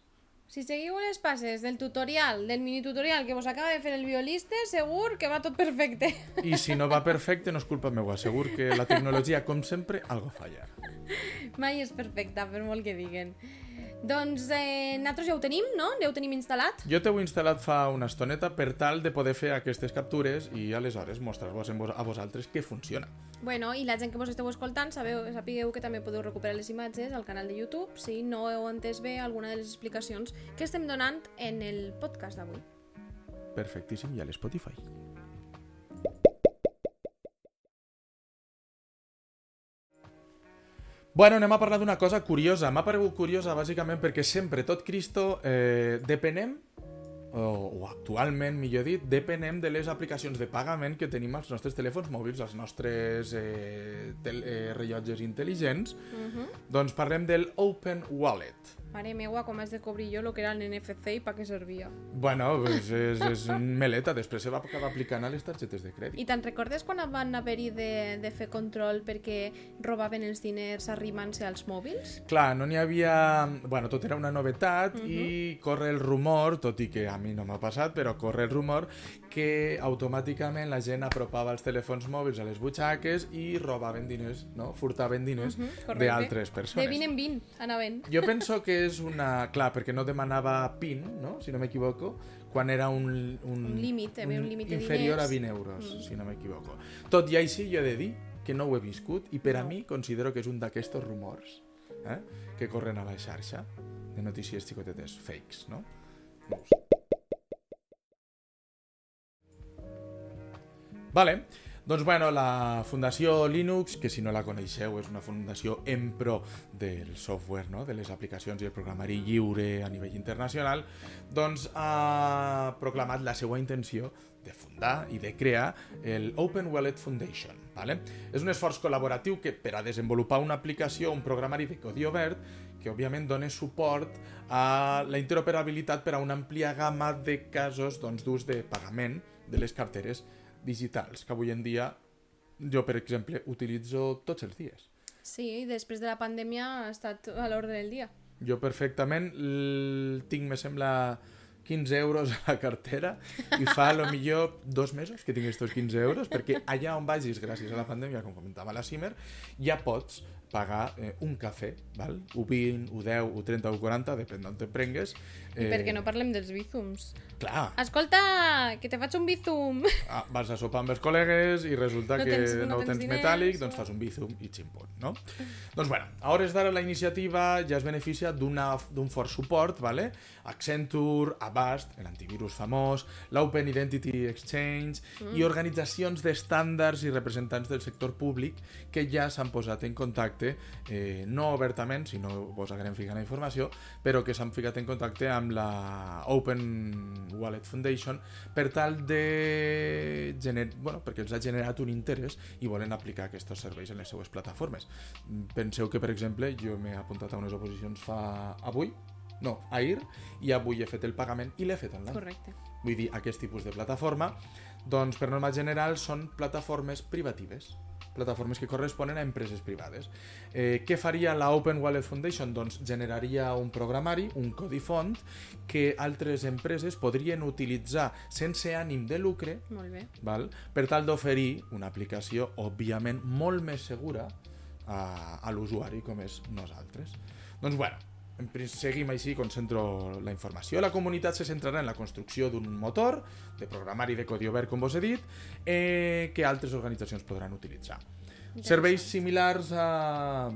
Si seguiu les passes del tutorial, del mini tutorial que vos acaba de fer el violiste, segur que va tot perfecte. I si no va perfecte, no és culpa meva. Segur que la tecnologia, com sempre, algo falla. Mai és perfecta, per molt que diguen. Doncs eh, nosaltres ja ho tenim, no? Ja ho tenim instal·lat. Jo t'heu instal·lat fa una estoneta per tal de poder fer aquestes captures i aleshores mostrar-vos a vosaltres que funciona. Bueno, i la gent que vos esteu escoltant sabeu, sapigueu que també podeu recuperar les imatges al canal de YouTube si no heu entès bé alguna de les explicacions que estem donant en el podcast d'avui. Perfectíssim, i a l'Spotify. Bueno, anem a parlar d'una cosa curiosa. M'ha paregut curiosa bàsicament perquè sempre, tot Cristo, eh, depenem, o, o actualment, millor dit, depenem de les aplicacions de pagament que tenim als nostres telèfons mòbils, als nostres eh, tel eh, rellotges intel·ligents. Uh -huh. Doncs parlem del Open Wallet. Mare meua, com has de cobrir jo el que era el NFC i pa què servia. Bueno, pues és, és meleta, després se va acabar aplicant a les targetes de crèdit. I te'n recordes quan van haver-hi de, de fer control perquè robaven els diners arrimant-se als mòbils? Clar, no n'hi havia... Bueno, tot era una novetat uh -huh. i corre el rumor, tot i que a mi no m'ha passat, però corre el rumor que automàticament la gent apropava els telèfons mòbils a les butxaques i robaven diners, no? Furtaven diners uh -huh, d'altres persones. De 20 en 20 anaven. Jo penso que és una... Clar, perquè no demanava PIN, no? Si no m'equivoco, quan era un... Un, Un límit, havia un límit de Inferior a diners. 20 euros, mm. si no m'equivoco. Tot i així, jo he de dir que no ho he viscut i per a mi considero que és un d'aquests rumors eh, que corren a la xarxa de notícies xicotetes fakes, no? no Vale, Doncs bueno, la Fundació Linux, que si no la coneixeu és una fundació en pro del software, no? de les aplicacions i el programari lliure a nivell internacional, doncs ha proclamat la seva intenció de fundar i de crear el Open Wallet Foundation. ¿vale? És un esforç col·laboratiu que per a desenvolupar una aplicació, un programari de codi obert, que òbviament dona suport a la interoperabilitat per a una àmplia gamma de casos doncs, d'ús de pagament de les carteres digitals, que avui en dia jo, per exemple, utilitzo tots els dies. Sí, després de la pandèmia ha estat a l'ordre del dia. Jo perfectament tinc, me sembla, 15 euros a la cartera i fa a lo millor dos mesos que tinc aquests 15 euros perquè allà on vagis gràcies a la pandèmia, com comentava la Cimer, ja pots pagar eh, un cafè, val? un 20, un 10, un 30 o 40, depèn d'on te prengues. I per què no parlem dels bízums? Clar, Escolta, que te faig un bízum! ah, vas a sopar amb els col·legues i resulta No que tens- no no, tens tens, diners, metàl·lic, o- doncs fas un bizum i ximpon, no? doncs bueno, a hores d'ara la iniciativa ja es beneficia d'un fort suport, vale? Accenture, Avast, l'antivirus famós, l'Open Identity Exchange Mm. i organitzacions d'estàndards i representants del sector públic que ja s'han posat en contacte, eh, no obertament, si no vos haguem ficat la informació, però que s'han ficat en contacte amb la Open Wallet Foundation per tal de... Gener... Bueno, perquè els ha generat un interès i volen aplicar aquests serveis en les seues plataformes. Penseu que, per exemple, jo m'he apuntat a unes oposicions fa... avui, no, ahir, i avui he fet el pagament i l'he fet online. Correcte. Vull dir, aquest tipus de plataforma, doncs per norma general són plataformes privatives, plataformes que corresponen a empreses privades. Eh, què faria la Open Wallet Foundation? Doncs generaria un programari, un codi font, que altres empreses podrien utilitzar sense ànim de lucre Molt bé. val? per tal d'oferir una aplicació, òbviament, molt més segura a, a l'usuari com és nosaltres. Doncs bueno, seguim així, concentro la informació. La comunitat se centrarà en la construcció d'un motor de programari de codi obert, com vos he dit, eh, que altres organitzacions podran utilitzar. Serveis similars a...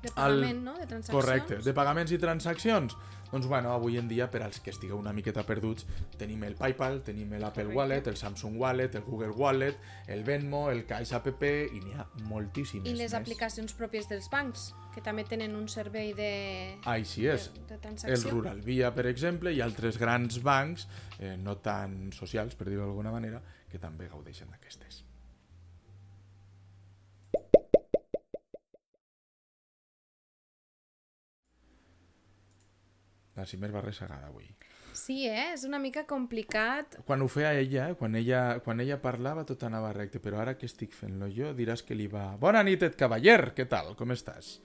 De al- pagament, no? De transaccions. Correcte, de pagaments i transaccions. Doncs bueno, avui en dia, per als que estigueu una miqueta perduts, tenim el PayPal, tenim l'Apple. Wallet, el Samsung Wallet, el Google Wallet, el Venmo, el Caixa App i n'hi ha moltíssimes I les més. aplicacions pròpies dels bancs, que també tenen un servei de, Així és. de, de El transacció. Rural Via, per exemple, i altres grans bancs, eh, no tan socials, per dir-ho d'alguna manera, que també gaudeixen d'aquestes. La Cimer va ressegada avui. Sí, eh? És una mica complicat. Quan ho feia ella, eh, quan ella, quan ella parlava tot anava recte, però ara que estic fent-lo jo diràs que li va... Bona nit, et cavaller, què tal, com estàs?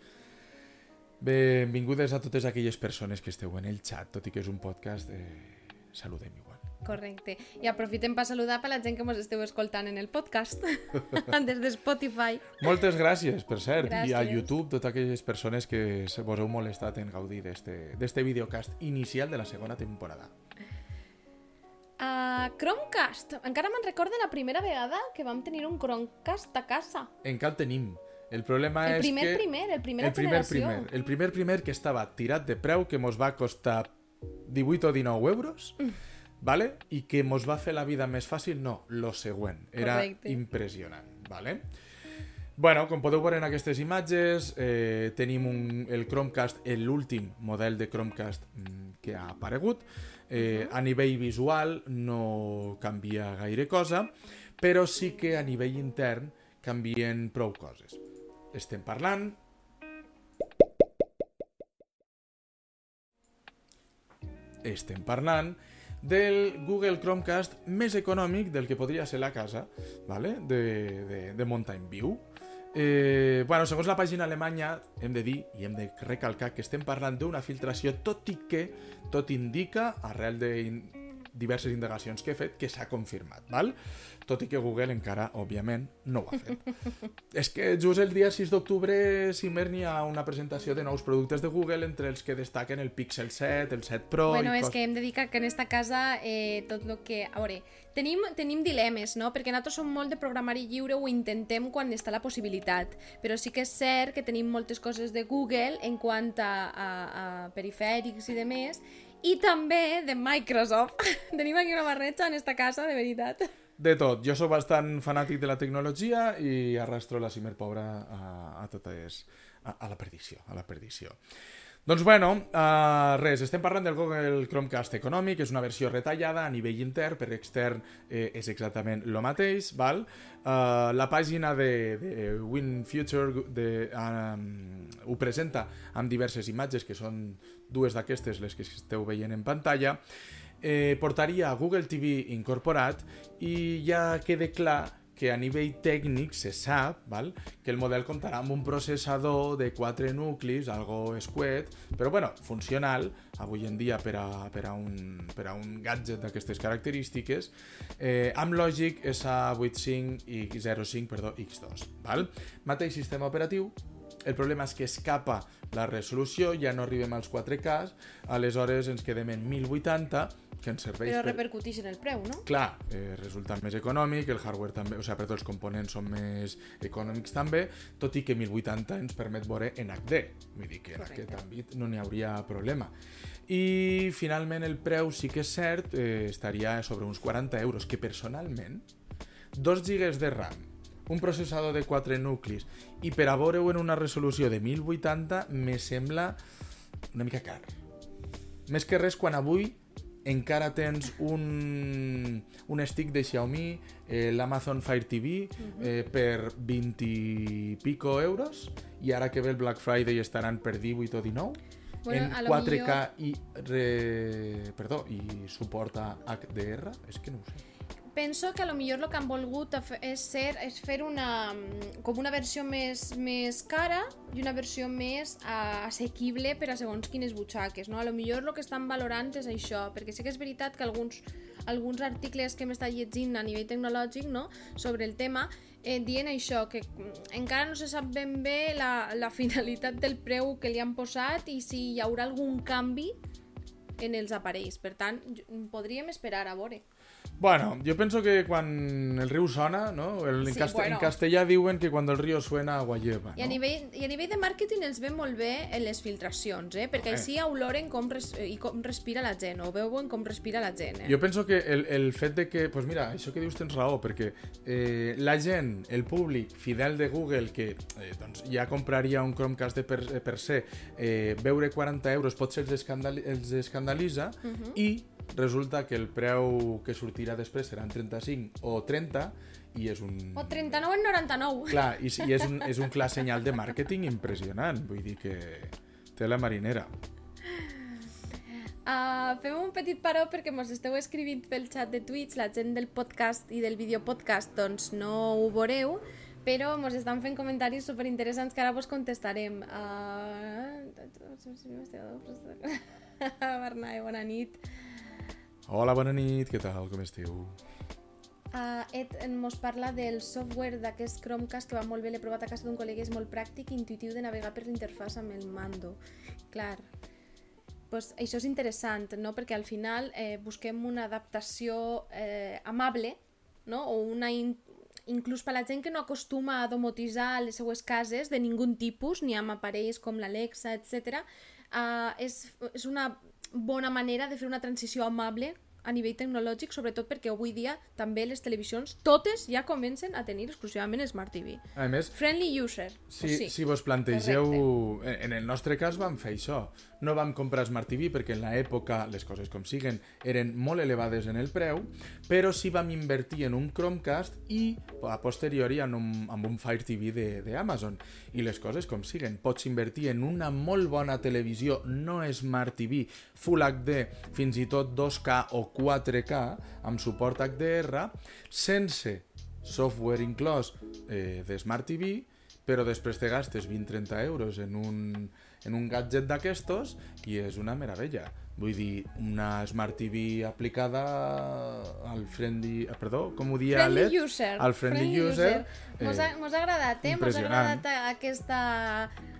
Benvingudes a totes aquelles persones que esteu en el xat, tot i que és un podcast, eh, saludem igual. Correcte. I aprofitem per saludar per la gent que ens esteu escoltant en el podcast, des de Spotify. Moltes gràcies, per cert, i a Gràcies. YouTube, totes aquelles persones que se vos heu molestat en gaudir d'este videocast inicial de la segona temporada. Uh, Chromecast. Encara me'n recordo la primera vegada que vam tenir un Chromecast a casa. Encara el tenim. El problema El és primer que... primer, el primera el primer primer, el primer primer que estava tirat de preu, que mos va costar 18 o 19 euros, Mm. Vale? i que mos va fer la vida més fàcil, no, lo següent. Era Correcte. impressionant. Vale? Bueno, com podeu veure en aquestes imatges, eh, tenim un, el Chromecast, l'últim model de Chromecast mm, que ha aparegut. Eh, a nivell visual no canvia gaire cosa, però sí que a nivell intern canvien prou coses. Estem parlant estem parlant del Google Chromecast més econòmic del que podria ser la casa vale? de, de, de Mountain View. Eh, bueno, segons la pàgina alemanya, hem de dir i hem de recalcar que estem parlant d'una filtració, tot i que tot indica, arrel de diverses indagacions que he fet, que s'ha confirmat, val? tot i que Google encara, òbviament, no ho ha fet. És que just el dia 6 d'octubre, ha una presentació de nous productes de Google, entre els que destaquen el Pixel 7, el 7 Pro... bueno, és cos- que hem de dir que en esta casa eh, tot el que... A veure, tenim, tenim dilemes, no? Perquè nosaltres som molt de programari lliure, ho intentem quan està la possibilitat, però sí que és cert que tenim moltes coses de Google en quant a, a, a perifèrics i de més, i també de Microsoft. tenim aquí una barreja en esta casa, de veritat. de tot. Jo sóc bastant fanàtic de la tecnologia i arrastro la cimer pobra a, a totes... A, a la perdició, a la perdició. Doncs bueno, uh, res, estem parlant del Google Chromecast econòmic, és una versió retallada a nivell intern, per extern eh, és exactament el mateix, val? Uh, la pàgina de, de WinFuture de, um, ho presenta amb diverses imatges, que són dues d'aquestes les que esteu veient en pantalla, eh, portaria Google TV incorporat i ja queda clar que a nivell tècnic se sap val? que el model comptarà amb un processador de 4 nuclis, algo escuet, però bueno, funcional, avui en dia per a, per a, un, per a un gadget d'aquestes característiques, eh, amb lògic SA85 i 05 perdó, X2. Val? Mateix sistema operatiu, el problema és que escapa la resolució, ja no arribem als 4K, aleshores ens quedem en 1080, que ens serveix Però repercuteix en el preu, no? Clar, eh, resulta més econòmic, el hardware també, o sigui, per tots els components són més econòmics també, tot i que 1080 ens permet veure en HD, vull dir que en Correcte. aquest àmbit no n'hi hauria problema. I finalment el preu sí que és cert, eh, estaria sobre uns 40 euros, que personalment, 2 GB de RAM, un processador de 4 nuclis i per a veure-ho en una resolució de 1080 me sembla una mica car. Més que res quan avui encara tens un, un stick de Xiaomi, eh, l'Amazon Fire TV, eh, per 20 i pico euros, i ara que ve el Black Friday estaran per 18 o 19, Bueno, en a lo 4K i, re, perdó, i suporta HDR, és que no ho sé. Penso que a lo millor el que han volgut és, ser, és fer una, mm, com una versió més, més cara i una versió més ah, assequible per a segons quines butxaques. No? A lo millor el que estan valorant és això, perquè sí que és veritat que alguns, alguns articles que hem estat llegint a nivell tecnològic no? sobre el tema eh, dient això, que mm, encara no se sap ben bé la, la finalitat del preu que li han posat i si hi haurà algun canvi en els aparells. Per tant, podríem esperar a veure. Bueno, yo pienso que cuando el río sona, ¿no? El- en, Sí, cast- bueno. en castellà diuen que cuando el río suena agua lleva, I a, no? nivell, I a nivell de màrqueting els ve molt bé en les filtracions, eh? perquè Eh. així oloren com, res, i com respira la gent, o veuen com respira la gent. Eh? Jo penso que el, el fet de que, pues mira, això que dius tens raó, perquè eh, la gent, el públic fidel de Google, que eh, doncs, ja compraria un Chromecast de per, eh, per se, eh, veure 40 euros potser els, escandali els escandalitza, uh -huh. i resulta que el preu que sortirà després seran 35 o 30, i és un... O 39 en 99. Clar, i, i és, un, és un clar senyal de màrqueting impressionant, vull dir que té la marinera. Uh, fem un petit paró perquè mos esteu escrivint pel chat de Twitch, la gent del podcast i del videopodcast doncs no ho veureu, però mos estan fent comentaris superinteressants que ara vos contestarem. Uh... Bernat, bona nit. Hola, bona nit, què tal, com esteu? Uh, Ed mos parla del software d'aquest Chromecast que va molt bé, l'he provat a casa d'un col·lega, és molt pràctic i intuitiu de navegar per l'interfàs amb el mando. Clar, pues això és interessant, no? perquè al final eh, busquem una adaptació eh, amable no? o una in inclús per la gent que no acostuma a domotitzar les seues cases de ningun tipus, ni amb aparells com l'Alexa, etc. Uh, és, és una bona manera de fer una transició amable a nivell tecnològic, sobretot perquè avui dia també les televisions, totes ja comencen a tenir exclusivament Smart TV. A més, Friendly user. si, o sí. si vos plantegeu... En, en el nostre cas vam fer això. No vam comprar Smart TV perquè en l'època, les coses com siguen, eren molt elevades en el preu, però sí vam invertir en un Chromecast i a posteriori en un, en un Fire TV de- d'Amazon. I les coses com siguen. Pots invertir en una molt bona televisió no Smart TV, Full HD, fins i tot 2K o 4K, amb suport HDR, sense software inclòs eh, de Smart TV, però després te gastes 20-30 euros en un, en un gadget d'aquestos i és una meravella. Vull dir, una Smart TV aplicada al friendly... eh, Perdó, com ho dia Friendly l'Ed? user. Al friendly, user. Mos, ha, eh, mos ha agradat, eh? Mos ha agradat aquesta,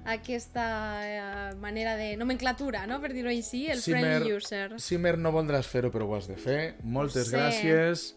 aquesta eh, manera de nomenclatura, no? Per dir-ho així, el friendly user. Simer no voldràs fer-ho, però ho has de fer. Moltes sé. gràcies.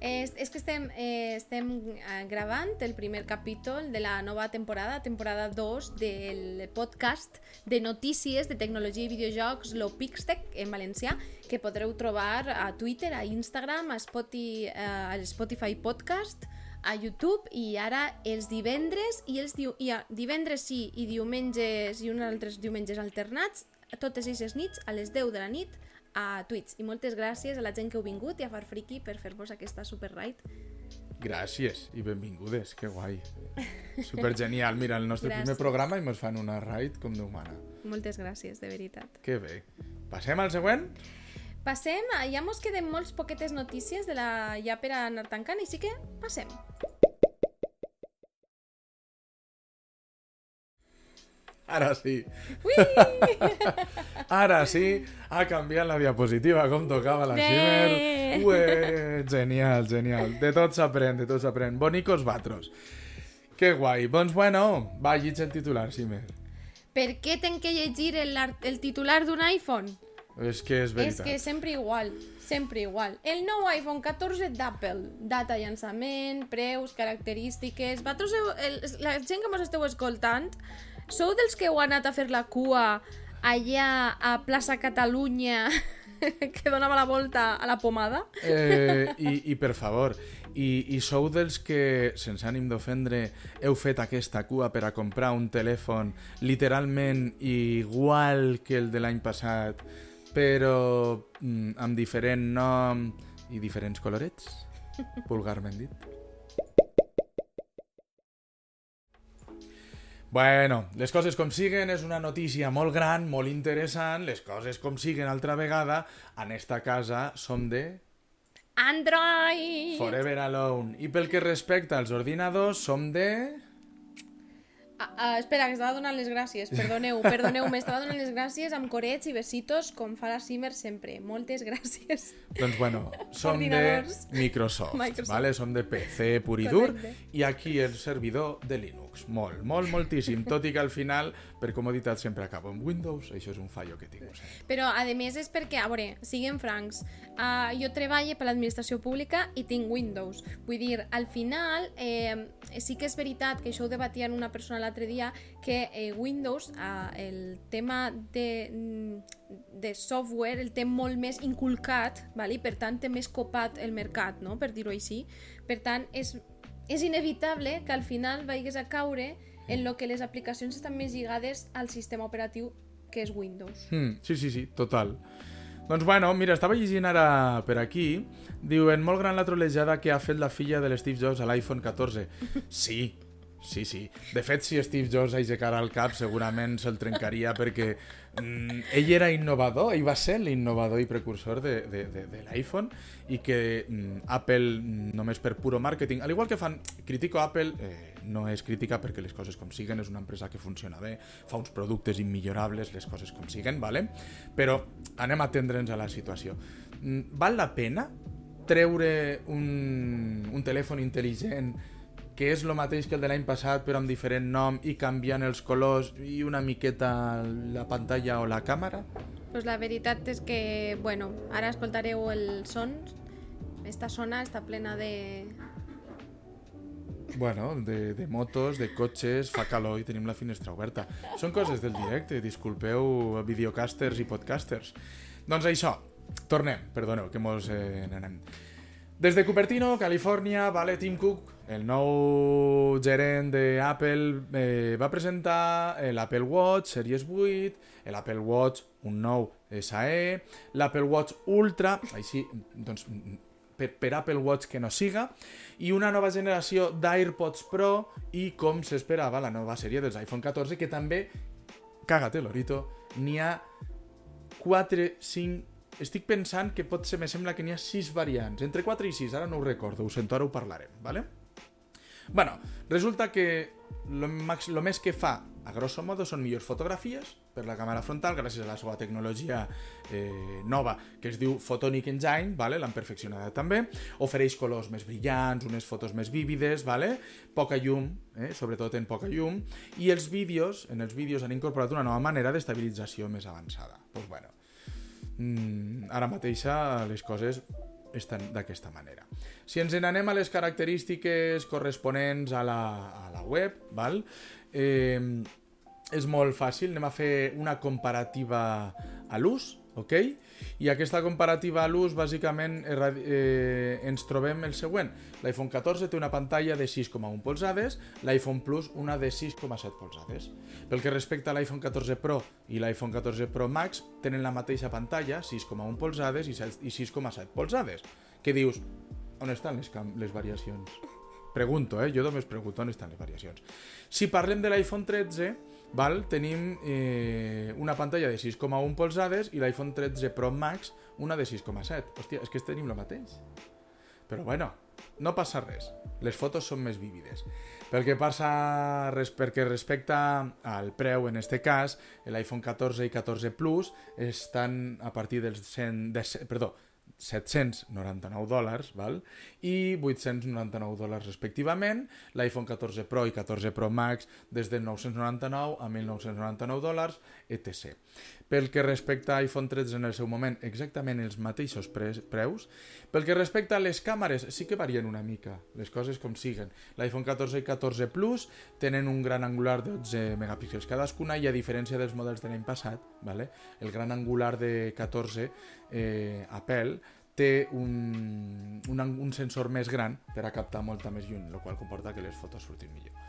És, és que estem, eh, estem eh, gravant el primer capítol de la nova temporada, temporada 2 del podcast de notícies de tecnologia i videojocs, lo Pixtec, en valencià, que podreu trobar a Twitter, a Instagram, a Spotify, eh, a Spotify Podcast, a YouTube i ara els divendres i els diu i a, divendres sí i diumenges i uns altres diumenges alternats totes aquestes nits a les 10 de la nit a Twitch. I moltes gràcies a la gent que heu vingut i a Farfriki per fer-vos aquesta super raid. Gràcies i benvingudes, que guai. Super genial. Mira, el nostre Gràcies. primer programa i ens fan una raid com Déu mana. Moltes gràcies, de veritat. Que bé. Passem al següent? Passem, a- ja mos queden molts poquetes notícies de la ja per a anar tancant, així que passem. Ara sí. Ui! Ara sí, ha canviat la diapositiva com tocava la Bé. Shimmer. Ué, genial, genial. De tot s'aprèn, de tot s'aprèn. Bonicos vatros. Que guai. Doncs bueno, va, llitja el titular, Shimmer. per què tenc que llegir el, el titular d'un iPhone? És que és És veritat. que sempre igual, sempre igual. El nou iPhone 14 d'Apple, data llançament, preus, característiques... Vosaltres, la gent que mos esteu escoltant, sou dels que heu anat a fer la cua allà a Plaça Catalunya que donava la volta a la pomada? Eh, i, I per favor, i, i sou dels que, sense ànim d'ofendre, heu fet aquesta cua per a comprar un telèfon literalment igual que el de l'any passat, però mm, amb diferent nom i diferents colorets? Vulgarment dit. Bueno, les coses com siguen és una notícia molt gran, molt interessant, les coses com siguen altra vegada, en esta casa som de Android! Forever Alone. I pel que respecta als ordinadors, som de... Ah, ah, espera, que estava donant les gràcies. Perdoneu, perdoneu, m'estava donant les gràcies amb corets i besitos, com fa la Simmer sempre. Moltes gràcies. Doncs bueno, som de. Microsoft, Microsoft. vale? som de PC pur i dur, Correcte. i aquí el servidor de Linux. Molt, molt, moltíssim. Tot i que al final, per comoditat, sempre acabo amb Windows. Això és un fallo que tinc. sempre. Però, a més, és perquè, a veure, siguem francs, uh, jo treballo per l'administració pública i tinc Windows. Vull dir, al final, eh, sí que és veritat que això ho debatia en una persona l'altre dia, que eh, Windows, uh, el tema de, mm, de software, el té molt més inculcat, val? i per tant té més copat el mercat, no? per dir-ho així. Per tant, és, és inevitable que al final vagis a caure en lo que les aplicacions estan més lligades al sistema operatiu que és Windows. Mm, sí, sí, sí, total. Doncs bueno, mira, estava llegint ara per aquí, diuen, molt gran la trolejada que ha fet la filla de l'Steve Jobs a l'iPhone 14. Sí, sí, sí. De fet, si Steve Jobs aixecara el cap, segurament se'l trencaria perquè mm, ell era innovador, ell va ser l'innovador i precursor de, de, de, de l'iPhone i que mm, Apple, mm, només per puro màrqueting, al igual que fan, critico Apple, eh, no és crítica perquè les coses com siguen, és una empresa que funciona bé, fa uns productes immillorables, les coses com siguen, vale? però anem a atendre'ns a la situació. Mm, Val la pena treure un, un telèfon intel·ligent que és el mateix que el de l'any passat però amb diferent nom i canviant els colors i una miqueta la pantalla o la càmera? Pues la veritat és que, bueno, ara escoltareu el son. Esta zona està plena de... Bueno, de, de motos, de cotxes, fa calor i tenim la finestra oberta. Són coses del directe, disculpeu videocasters i podcasters. Doncs això, tornem, perdoneu, que mos eh, n'anem. Des de Cupertino, Califòrnia, vale, Tim Cook, el nou gerent d'Apple, eh, va presentar l'Apple Watch Series 8, l'Apple Watch, un nou SE, l'Apple Watch Ultra, així, doncs, per, per Apple Watch que no siga, i una nova generació d'AirPods Pro i, com s'esperava, la nova sèrie dels iPhone 14, que també, càgate l'orito, n'hi ha 4, 5... Estic pensant que pot ser, me sembla que n'hi ha 6 variants, entre 4 i 6, ara no ho recordo, ho sento, ara ho parlarem, ¿vale? Bueno, resulta que lo, max, lo més que fa, a grosso modo, són millors fotografies per la càmera frontal, gràcies a la seva tecnologia eh, nova, que es diu Photonic Engine, vale? l'han perfeccionada també, ofereix colors més brillants, unes fotos més vívides, vale? poca llum, eh? sobretot en poca llum, i els vídeos, en els vídeos han incorporat una nova manera d'estabilització més avançada. Doncs pues bueno, mm, ara mateixa les coses estan d'aquesta manera. Si ens n'anem a les característiques corresponents a la, a la web, val? Eh, és molt fàcil, anem a fer una comparativa a l'ús, ok? I aquesta comparativa a l'ús, bàsicament, eh, ens trobem el següent. L'iPhone 14 té una pantalla de 6,1 polzades, l'iPhone Plus una de 6,7 polzades. Pel que respecta a l'iPhone 14 Pro i l'iPhone 14 Pro Max, tenen la mateixa pantalla, 6,1 polzades i 6,7 polzades. Què dius? On estan les, les variacions? Pregunto, eh? Jo només pregunto on estan les variacions. Si parlem de l'iPhone 13, val? tenim eh, una pantalla de 6,1 polzades i l'iPhone 13 Pro Max una de 6,7. Hòstia, és que tenim el mateix. Però bueno, no passa res. Les fotos són més vívides. Pel que passa res, perquè respecta al preu, en este cas, l'iPhone 14 i 14 Plus estan a partir dels 100, de, perdó, 799 dòlars val? i 899 dòlars respectivament, l'iPhone 14 Pro i 14 Pro Max des de 999 a 1.999 dòlars, etc. Pel que respecta a iPhone 13 en el seu moment, exactament els mateixos pre preus. Pel que respecta a les càmeres, sí que varien una mica, les coses com siguen. L'iPhone 14 i 14 Plus tenen un gran angular de 12 megapíxels cadascuna i a diferència dels models de l'any passat, vale? el gran angular de 14 eh, Apple té un, un, un sensor més gran per a captar molta més lluny, el qual comporta que les fotos surtin millor.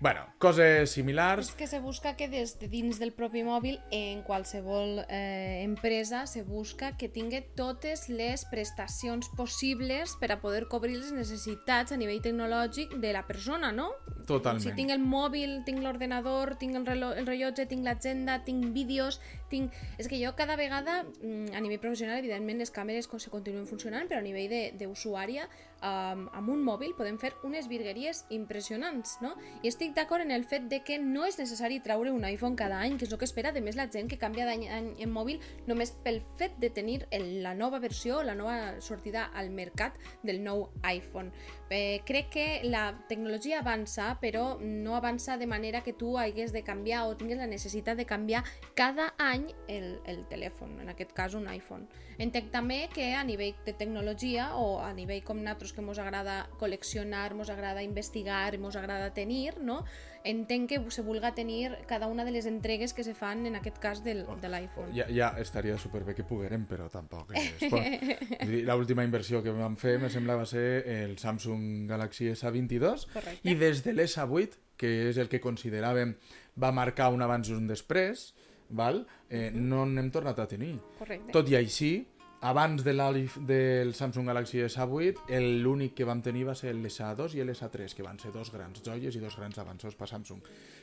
Bueno, coses similars. És que se busca que des de dins del propi mòbil, en qualsevol eh, empresa, se busca que tingui totes les prestacions possibles per a poder cobrir les necessitats a nivell tecnològic de la persona, no? Totalment. Si tinc el mòbil, tinc l'ordenador, tinc el, el rellotge, tinc l'agenda, tinc vídeos, tinc... És que jo cada vegada, mm, a nivell professional, evidentment les càmeres se continuen funcionant, però a nivell d'usuària, um, amb un mòbil podem fer unes virgueries impressionants, no? I estic d'acord en el fet de que no és necessari treure un iPhone cada any, que és el que espera, de més la gent que canvia d'any en mòbil només pel fet de tenir el, la nova versió, la nova sortida al mercat del nou iPhone. Eh, crec que la tecnologia avança, però no avança de manera que tu hagués de canviar o tingues la necessitat de canviar cada any el, el telèfon, en aquest cas un iPhone. Entenc també que a nivell de tecnologia o a nivell com nosaltres que ens agrada col·leccionar, ens agrada investigar, ens agrada tenir, no? Entenc que se vulga tenir cada una de les entregues que se fan en aquest cas del, oh, de l'iPhone. Ja, ja estaria superbé que poguérem, però tampoc és L'última inversió que vam fer, me sembla, va ser el Samsung Galaxy S22 Correcte. i des de l'S8, que és el que consideràvem va marcar un abans i un després, val? Eh, uh -huh. no n'hem tornat a tenir. Correcte. Tot i així, abans de del Samsung Galaxy S8, l'únic que vam tenir va ser l'S2 i l'S3, que van ser dos grans joies i dos grans avanços per Samsung.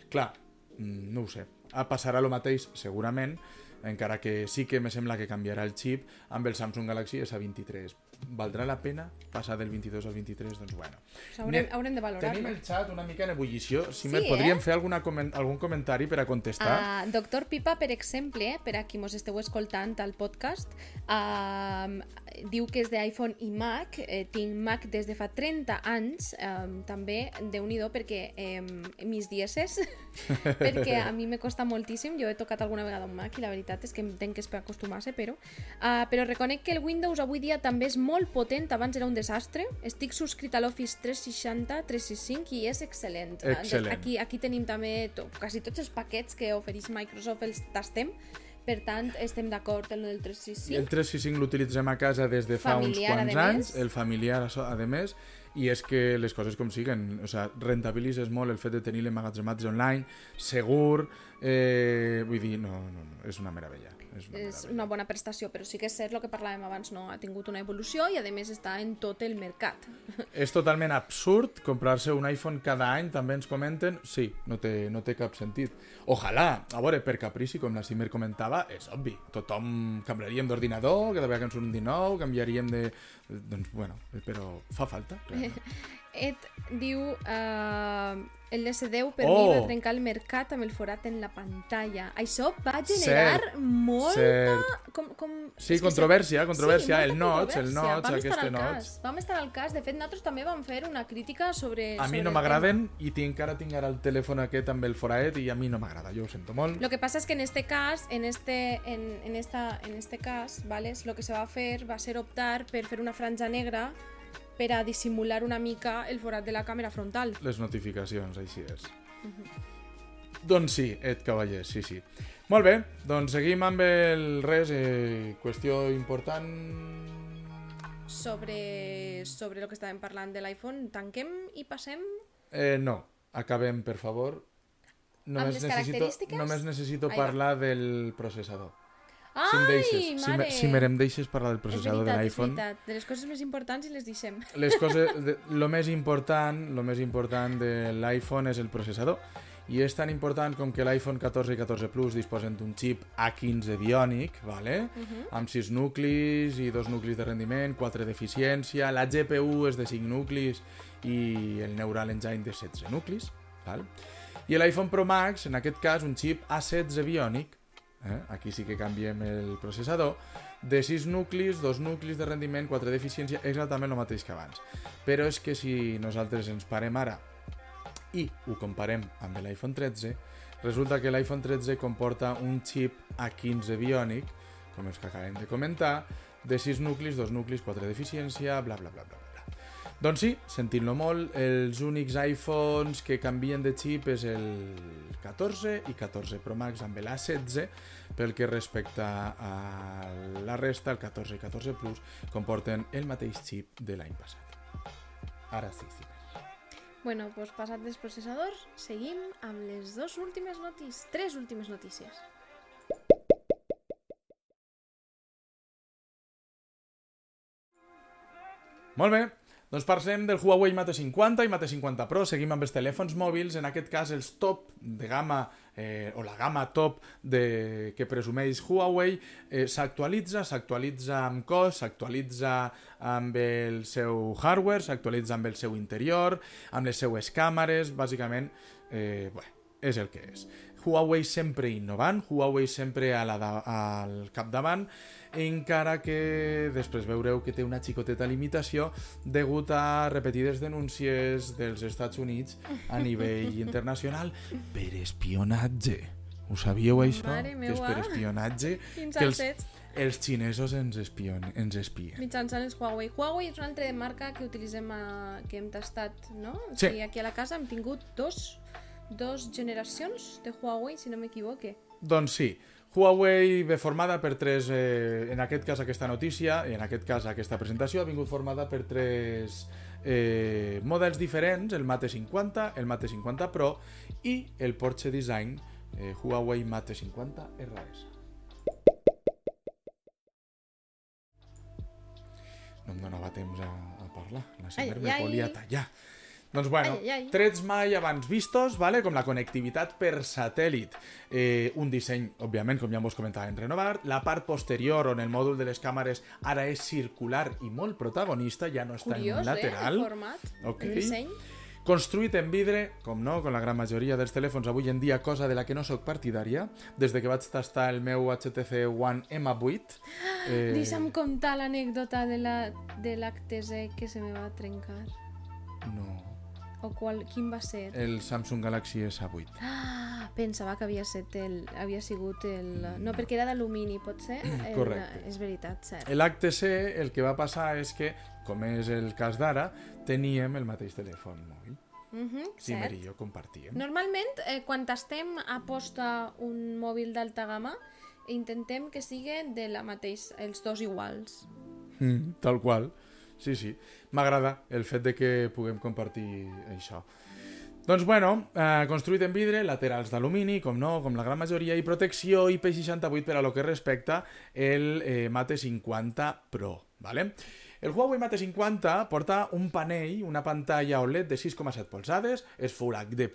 Clar, mm, no ho sé. Passarà el mateix, segurament, encara que sí que me sembla que canviarà el xip amb el Samsung Galaxy S23 valdrà la pena passar del 22 al 23? Doncs bueno. Haurem, haurem de valorar Tenim el xat una mica en ebullició. Si sí, me podríem eh? fer alguna algun comentari per a contestar. Uh, doctor Pipa, per exemple, per a qui mos esteu escoltant al podcast, uh, diu que és d'iPhone i Mac. Eh, tinc Mac des de fa 30 anys, um, també, de nhi perquè um, mis dieces, perquè a mi me costa moltíssim. Jo he tocat alguna vegada un Mac i la veritat és que em tenc que acostumar-se, però, uh, però reconec que el Windows avui dia també és molt potent, abans era un desastre. Estic subscrit a l'Office 360, 365 i és excel·lent. excel·lent. Aquí, aquí tenim també to, quasi tots els paquets que ofereix Microsoft, els tastem. Per tant, estem d'acord en el 365. El 365 l'utilitzem a casa des de fa familiar, uns quants anys, el familiar a més, i és que les coses com siguen, o sea, rentabilitzes molt el fet de tenir l'emmagatzematge online, segur, eh, vull dir, no, no, no, és una meravella. És una, és una bona prestació, però sí que és cert el que parlàvem abans, no? ha tingut una evolució i a més està en tot el mercat. És totalment absurd comprar-se un iPhone cada any, també ens comenten, sí, no té, no té cap sentit. Ojalà, a veure, per caprici, com la Simer comentava, és obvi, tothom canviaríem d'ordinador, cada vegada que ens un 19, canviaríem de... Doncs, bueno, però fa falta. Realment. Et diu... Uh, el DS10 per Oh! mi va trencar el mercat amb el forat en la pantalla. Això va generar Cert, molta... cert. Com, com... Sí, és controvèrsia, controvèrsia, Sí, el notch, el notch, Vam aquest notch. Vam estar al cas. De fet, nosaltres també vam fer una crítica sobre... A mi sobre no m'agraden i tinc, encara tinc ara el telèfon aquest amb el foraet i a mi no m'agrada, jo ho sento molt. Lo que pasa es que en este cas, en este, en, en esta, en este cas, ¿vale? lo que se va fer va ser optar per fer una franja negra per a dissimular una mica el forat de la càmera frontal. Les notificacions, així és. Doncs sí, Ed Cavallers, sí, sí. Molt bé, doncs seguim amb el res, eh, qüestió important... Sobre, sobre lo que estàvem parlant de l'iPhone, tanquem i passem? Eh, no, acabem, per favor. Només les necessito, característiques? només necessito parlar del processador. Ai, si em deixes, si, me, si me em deixes parlar del processador de veritat, és l'iPhone... veritat. De les coses més importants i les deixem. Les coses, de, lo més important, lo més important de l'iPhone és el processador i és tan important com que l'iPhone 14 i 14 Plus disposen d'un xip A15 Bionic, vale? amb 6 nuclis i 2 nuclis de rendiment, 4 d'eficiència, la GPU és de 5 nuclis i el Neural Engine de 16 nuclis. Val? I l'iPhone Pro Max, en aquest cas, un xip A16 Bionic, eh? aquí sí que canviem el processador, de 6 nuclis, 2 nuclis de rendiment, 4 d'eficiència, exactament el mateix que abans. Però és que si nosaltres ens parem ara i ho comparem amb l'iPhone 13, resulta que l'iPhone 13 comporta un xip A15 Bionic, com els que acabem de comentar, de 6 nuclis, 2 nuclis, 4 d'eficiència, bla, bla, bla, bla. Doncs sí, sentint-lo molt, els únics iPhones que canvien de xip és el 14 i 14 Pro Max amb l'A16, pel que respecta a la resta, el 14 i 14 Plus comporten el mateix xip de l'any passat. Ara sí, sí. Bueno, doncs passat dels processadors, seguim amb les dues últimes notícies, tres últimes notícies. Molt bé, doncs parlem del Huawei Mate 50 i Mate 50 Pro. Seguim amb els telèfons mòbils, en aquest cas els top de gamma eh, o la gamma top de, que presumeix Huawei eh, s'actualitza, s'actualitza amb cost, s'actualitza amb el seu hardware, s'actualitza amb el seu interior, amb les seues càmeres, bàsicament, eh, bé, és el que és. Huawei sempre innovant, Huawei sempre a la da, al capdavant, encara que després veureu que té una xicoteta limitació degut a repetides denúncies dels Estats Units a nivell internacional per espionatge. Ho sabíeu, això? Mare que és per espionatge Quins que els, els xinesos ens, espion, ens espien. Mitjançant els Huawei. Huawei és una altra marca que utilitzem, a... que hem tastat, no? O Sí. sigui, aquí a la casa hem tingut dos, dos generacions de Huawei, si no m'equivoque. Doncs sí, Huawei ve formada per tres, eh, en aquest cas aquesta notícia, en aquest cas aquesta presentació, ha vingut formada per tres eh, models diferents, el Mate 50, el Mate 50 Pro i el Porsche Design eh, Huawei Mate 50 RS. No em donava temps a, a parlar, la Semer Ai, me ai. volia tallar. Doncs bueno, Ai, ai, trets mai abans vistos, vale? com la connectivitat per satèl·lit. Eh, un disseny, òbviament, com ja vos comentàvem, renovat. La part posterior, on el mòdul de les càmeres ara és circular i molt protagonista, ja no està Curiós, en un lateral. eh, el format, Ok. el disseny. Construït en vidre, com no, com la gran majoria dels telèfons avui en dia, cosa de la que no sóc partidària, des de que vaig tastar el meu HTC One M8. Eh, Deixa'm contar l'anècdota de la de l'HTC que se me va trencar. No, O qual, quin va ser? el Samsung Galaxy S8. Ah, pensava que havia, set el, havia sigut el... No, perquè era d'alumini, pot ser? El, Correcte. És veritat, cert. L'HTC el que va passar és que, com és el cas d'ara, teníem el mateix telèfon mòbil. Uh -huh, Simer i jo compartíem. Normalment, eh, quan tastem a posta un mòbil d'alta gamma, intentem que siguin de la mateix, els dos iguals. Mm, tal qual. Sí, sí. M'agrada el fet de que puguem compartir això. Doncs bueno, eh, construït en vidre, laterals d'alumini, com no, com la gran majoria, i protecció IP68 per a lo que respecta el eh, Mate 50 Pro. ¿vale? El Huawei Mate 50 porta un panell, una pantalla OLED de 6,7 polzades, és Full HD+,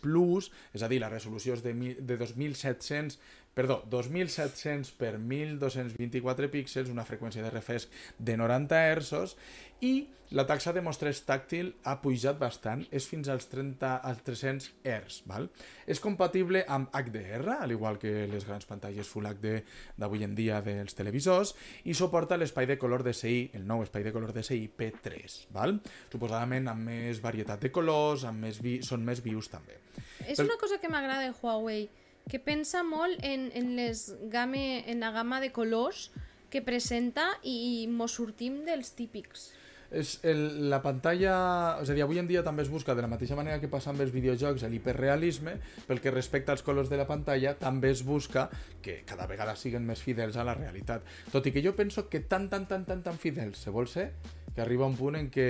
és a dir, la resolució és de, de 2700 perdó, 2700 per 1224 píxels, una freqüència de refresc de 90 Hz i la taxa de mostres tàctil ha pujat bastant, és fins als 30 als 300 Hz. Val? És compatible amb HDR, al igual que les grans pantalles Full HD d'avui en dia dels televisors, i suporta l'espai de color DSI, el nou espai de color DSI P3. Val? Suposadament amb més varietat de colors, amb més vi... són més vius també. És Però... una cosa que m'agrada de Huawei, que pensa molt en, en, les game, en la gamma de colors que presenta i mos sortim dels típics. És el, la pantalla... És a dir, avui en dia també es busca, de la mateixa manera que passa amb els videojocs, l'hiperrealisme, pel que respecta als colors de la pantalla, també es busca que cada vegada siguin més fidels a la realitat. Tot i que jo penso que tan, tan, tan, tan, tan fidels se vol ser, que arriba un punt en què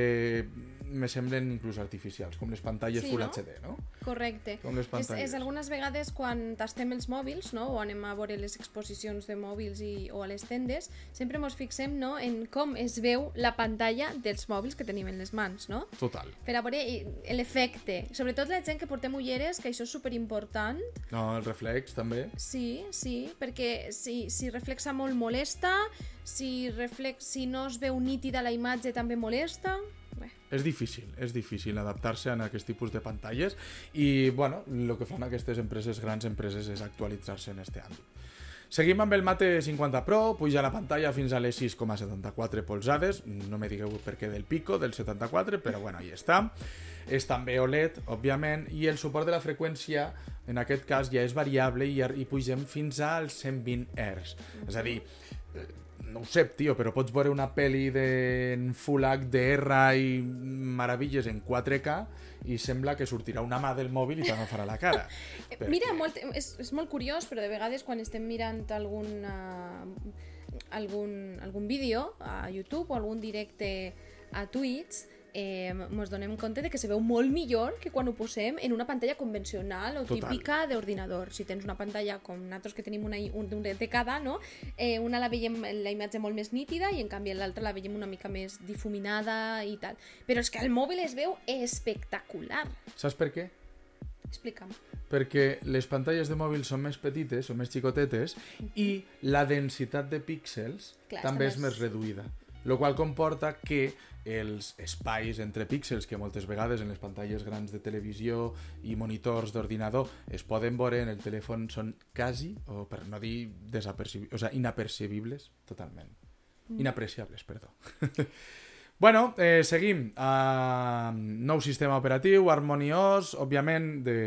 me semblen inclús artificials, com les pantalles sí, Full no? HD, no? Correcte. Com les pantalles. És, és algunes vegades quan tastem els mòbils, no? o anem a veure les exposicions de mòbils i, o a les tendes, sempre ens fixem no? en com es veu la pantalla dels mòbils que tenim en les mans, no? Total. Per a veure l'efecte. Sobretot la gent que portem ulleres, que això és superimportant. No, el reflex també. Sí, sí, perquè si, si reflexa molt molesta, si, reflex, si no es veu nítida la imatge també molesta és difícil, és difícil adaptar-se a aquest tipus de pantalles i, bueno, el que fan aquestes empreses, grans empreses, és actualitzar-se en aquest àmbit. Seguim amb el Mate 50 Pro, puja la pantalla fins a les 6,74 polzades, no me digueu per què del pico, del 74, però bueno, ahí està. És també OLED, òbviament, i el suport de la freqüència, en aquest cas, ja és variable i, i pugem fins als 120 Hz. És a dir, no ho sé, tio, però pots veure una pel·li de Full HDR i meravilles en 4K i sembla que sortirà una mà del mòbil i t'agafarà la cara. Perquè... Mira, molt, és, és molt curiós, però de vegades quan estem mirant algun, uh, algun, algun vídeo a YouTube o algun directe a Twitch, eh, ens donem compte de que se veu molt millor que quan ho posem en una pantalla convencional o Total. típica d'ordinador. Si tens una pantalla com nosaltres que tenim una, un, un de cada, no? eh, una la veiem la imatge molt més nítida i en canvi l'altra la veiem una mica més difuminada i tal. Però és que el mòbil es veu espectacular. Saps per què? Explica'm. Perquè les pantalles de mòbil són més petites, són més xicotetes, i la densitat de píxels Clar, també és més reduïda. Lo qual comporta que els espais entre píxels que moltes vegades en les pantalles grans de televisió i monitors d'ordinador es poden veure en el telèfon són quasi, o per no dir desapercibibles, o sigui, inapercebibles totalment. Mm. Inapreciables, perdó. bueno, eh, seguim. Uh, nou sistema operatiu, harmoniós, òbviament, de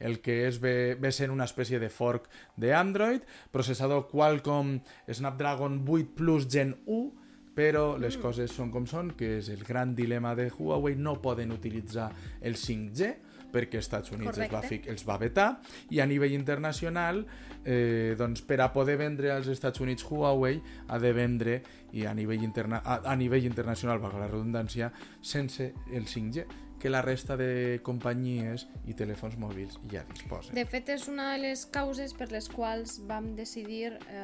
el que és ve, ve sent una espècie de fork d'Android, processador Qualcomm Snapdragon 8 Plus Gen 1, però les mm. coses són com són, que és el gran dilema de Huawei, no poden utilitzar el 5G perquè als Estats Units els va, els va vetar i a nivell internacional eh, doncs per a poder vendre als Estats Units Huawei ha de vendre i a nivell, interna a, a nivell internacional, valga la redundància, sense el 5G que la resta de companyies i telèfons mòbils ja disposen. De fet, és una de les causes per les quals vam decidir eh,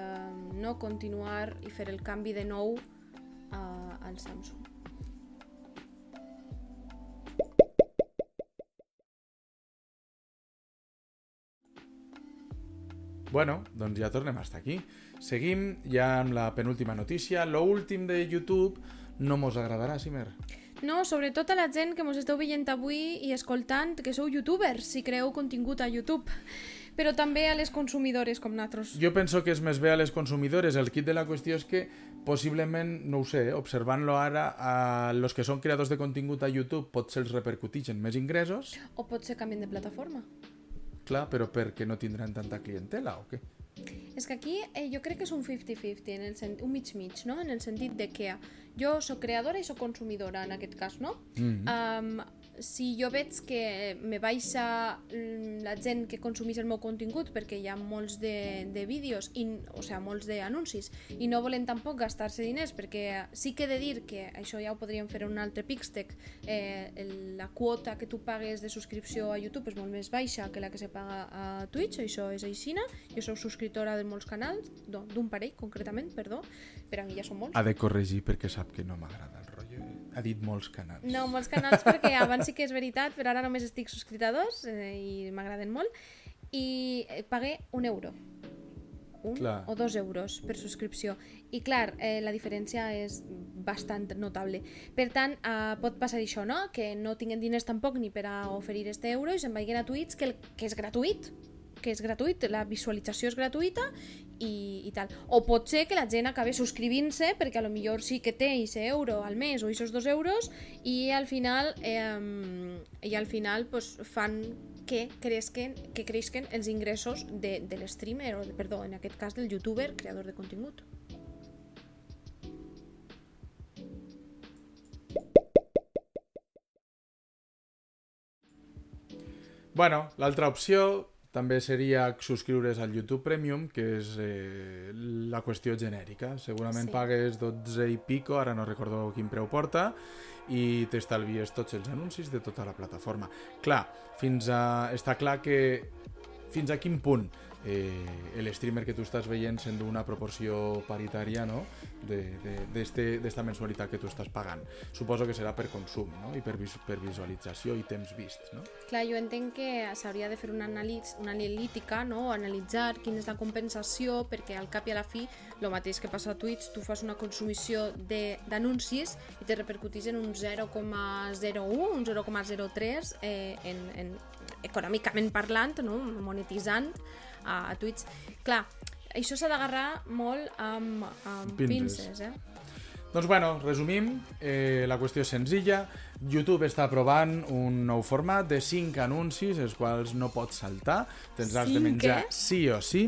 no continuar i fer el canvi de nou a, al Samsung. Bueno, doncs ja tornem a estar aquí. Seguim ja amb la penúltima notícia. Lo últim de YouTube no mos agradarà, Simer. No, sobretot a la gent que mos esteu veient avui i escoltant, que sou youtubers, si creeu contingut a YouTube però també a les consumidores com nosaltres. Jo penso que és més bé a les consumidores. El kit de la qüestió és que possiblement, no ho sé, eh, observant-lo ara, a los que són creadors de contingut a YouTube potser els repercutixen més ingressos. O potser canvien de plataforma. Clar, però perquè no tindran tanta clientela o què? És que aquí eh, jo crec que és un 50-50, en el un mig-mig, no? En el sentit de que jo sóc creadora i sóc consumidora, en aquest cas, no? Mm -hmm. um, si jo veig que me baixa la gent que consumís el meu contingut perquè hi ha molts de, de vídeos, i, o sigui, molts d'anuncis, i no volen tampoc gastar-se diners, perquè sí que he de dir que això ja ho podríem fer en un altre Pixtec, eh, la quota que tu pagues de subscripció a YouTube és molt més baixa que la que se paga a Twitch, això és aixina, jo sóc subscriptora de molts canals, d'un parell concretament, perdó, per a mi ja són molts. Ha de corregir perquè sap que no m'agrada. Ha dit molts canals. No, molts canals perquè abans sí que és veritat, però ara només estic subscrita a dos eh, i m'agraden molt. I eh, pagué un euro. Un Clar. o dos euros per subscripció. I clar, eh, la diferència és bastant notable. Per tant, eh, pot passar això, no? Que no tinguen diners tampoc ni per a oferir este euro i se'n vagin a Twitch, que, el, que és gratuït, que és gratuït, la visualització és gratuïta i, i tal. O pot ser que la gent acabi subscrivint-se perquè a lo millor sí que té ese euro al mes o esos dos euros i al final eh, i al final pues, fan que creixen, que creixen els ingressos de, de l'streamer, perdó, en aquest cas del youtuber creador de contingut. Bueno, l'altra opció també seria subscriure's al YouTube Premium, que és eh, la qüestió genèrica. Segurament Sí. pagues 12 i pico, ara no recordo quin preu porta, i t'estalvies tots els anuncis de tota la plataforma. Clar, fins a... està clar que fins a quin punt eh, l'streamer que tu estàs veient sent d'una proporció paritària no? d'esta mensualitat que tu estàs pagant. Suposo que serà per consum no? i per, vis per visualització i temps vist. No? Clar, jo entenc que s'hauria de fer una, anàlis, una analítica, no? analitzar quina és la compensació, perquè al cap i a la fi, el mateix que passa a Twitch, tu fas una consumició de- d'anuncis i te repercutís en un 0,01, un 0,03 eh, en, en, econòmicament parlant, no? monetitzant a, a Twitch. Clar, això s'ha d'agarrar molt amb, amb Pinces. pinces, eh? Doncs bueno, resumim, eh, la qüestió és senzilla. YouTube està provant un nou format de 5 anuncis, els quals no pots saltar, te'ls has de menjar eh? sí o sí.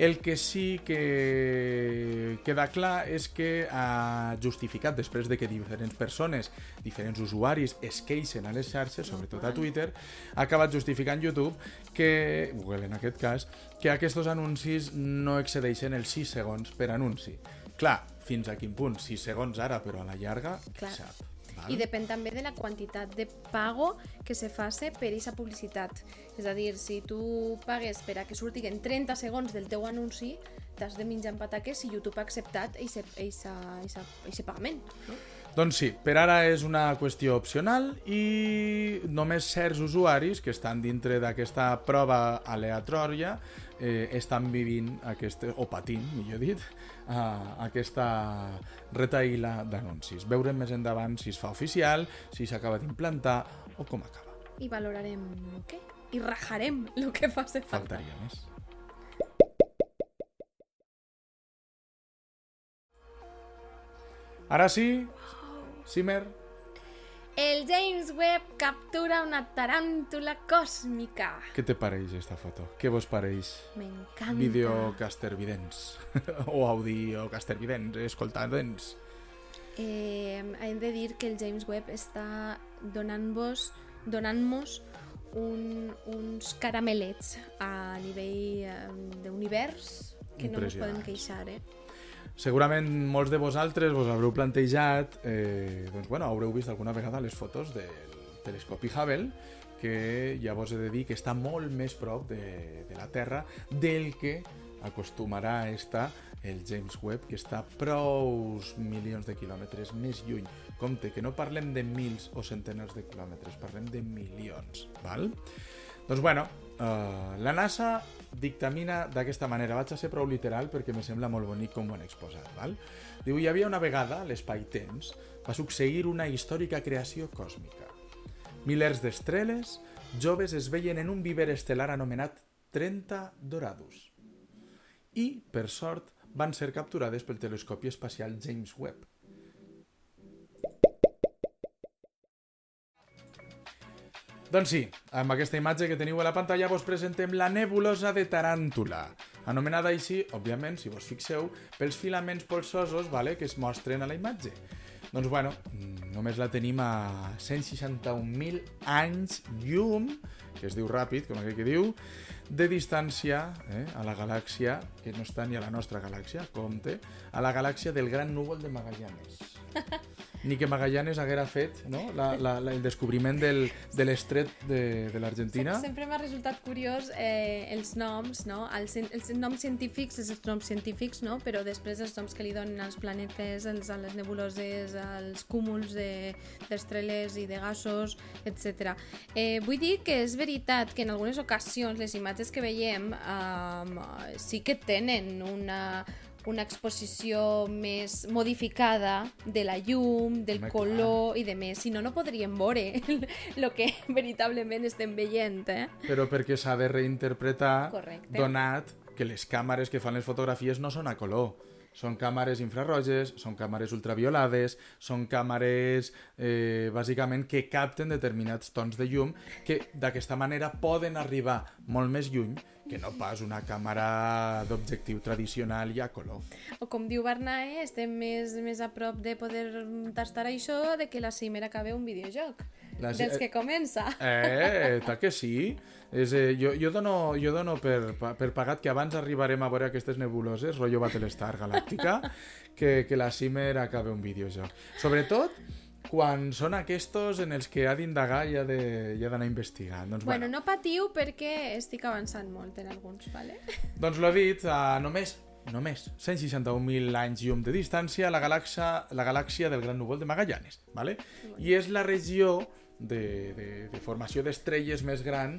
El que sí que queda clar és que ha justificat, després de que diferents persones, diferents usuaris es queixen a les xarxes, sobretot a Twitter, ha acabat justificant YouTube que, Google en aquest cas, que aquests anuncis no excedeixen els 6 segons per anunci. Clar, fins a quin punt? 6 segons ara, però a la llarga, qui Clar. sap. Val? I depèn també de la quantitat de pago que se faci per aquesta publicitat. És a dir, si tu pagues per a que surtin 30 segons del teu anunci, t'has de menjar amb pataques si YouTube ha acceptat aquest pagament. No? Doncs sí, per ara és una qüestió opcional i només certs usuaris que estan dintre d'aquesta prova aleatòria eh, estan vivint aquest, o patint, millor dit, a, aquesta retaïla d'anuncis. Veurem més endavant si es fa oficial, si s'acaba d'implantar o com acaba. I valorarem el què? I rajarem el que faci falta. Faltaria més. Ara sí, Simer, El James Webb captura una taràntula còsmica. què te pareix esta foto? Què vos pareix? M'encanta. Videocaster vidents o audiocaster vidents, escoltadents. Eh, hem de dir que el James Webb està donant-vos donant-nos un, uns caramelets a nivell eh, d'univers que no ens podem queixar, eh? Segurament molts de vosaltres vos haureu plantejat, eh, doncs bueno, haureu vist alguna vegada les fotos del telescopi Hubble, que ja vos he de dir que està molt més prop de, de la Terra del que acostumarà a estar el James Webb, que està prou milions de quilòmetres més lluny. Compte, que no parlem de mils o centenars de quilòmetres, parlem de milions, val? Doncs bueno, uh, la NASA dictamina d'aquesta manera. Vaig a ser prou literal perquè me sembla molt bonic com ho han exposat. Val? Diu, hi havia una vegada, l'espai-temps, va succeir una històrica creació còsmica. Milers d'estreles joves es veien en un viver estel·lar anomenat 30 Doradus. I, per sort, van ser capturades pel telescopi espacial James Webb. Doncs sí, amb aquesta imatge que teniu a la pantalla vos presentem la nebulosa de Taràntula, anomenada així, òbviament, si vos fixeu, pels filaments polsosos vale, que es mostren a la imatge. Doncs bueno, mm, només la tenim a 161.000 anys llum, que es diu ràpid, com aquell que diu, de distància eh, a la galàxia, que no està ni a la nostra galàxia, compte, a la galàxia del Gran Núvol de Magallanes. Ni que Magallanes haguera fet no? la, la, la, el descobriment del, de l'estret de, de l'Argentina. Sempre, sempre m'ha resultat curiós eh, els noms, no? Els, els noms científics, els noms científics, no? però després els noms que li donen als planetes, als, a les nebuloses, als cúmuls d'estreles de, i de gasos, etc. Eh, vull dir que és veritat que en algunes ocasions les imatges que veiem eh, sí que tenen una una exposició més modificada de la llum, del Home, color i de més. Si no, no podríem veure el que veritablement estem veient, eh? Però perquè s'ha de reinterpretar Correcte. donat que les càmeres que fan les fotografies no són a color. Són càmeres infrarroges, són càmeres ultraviolades, són càmeres eh, bàsicament que capten determinats tons de llum que d'aquesta manera poden arribar molt més lluny que no pas una càmera d'objectiu tradicional i a color. O com diu Barnae, estem més, més a prop de poder tastar això de que la cimera acabe un videojoc. La- Dels que comença. Eh, tal que sí. És, eh, jo, jo dono, jo dono per, per pagat que abans arribarem a veure aquestes nebuloses, rotllo Battlestar Galàctica, que, que la Cimer acabe un videojoc. Sobretot quan són aquests en els que ha d'indagar i ha d'anar investigant. Doncs, Bueno, bueno, no patiu perquè estic avançant molt en alguns, vale? doncs l'ho dit, a només només 161.000 anys llum de distància la galàxia, la galàxia del Gran Núvol de Magallanes, ¿vale? i és la regió de, de, de formació d'estrelles més gran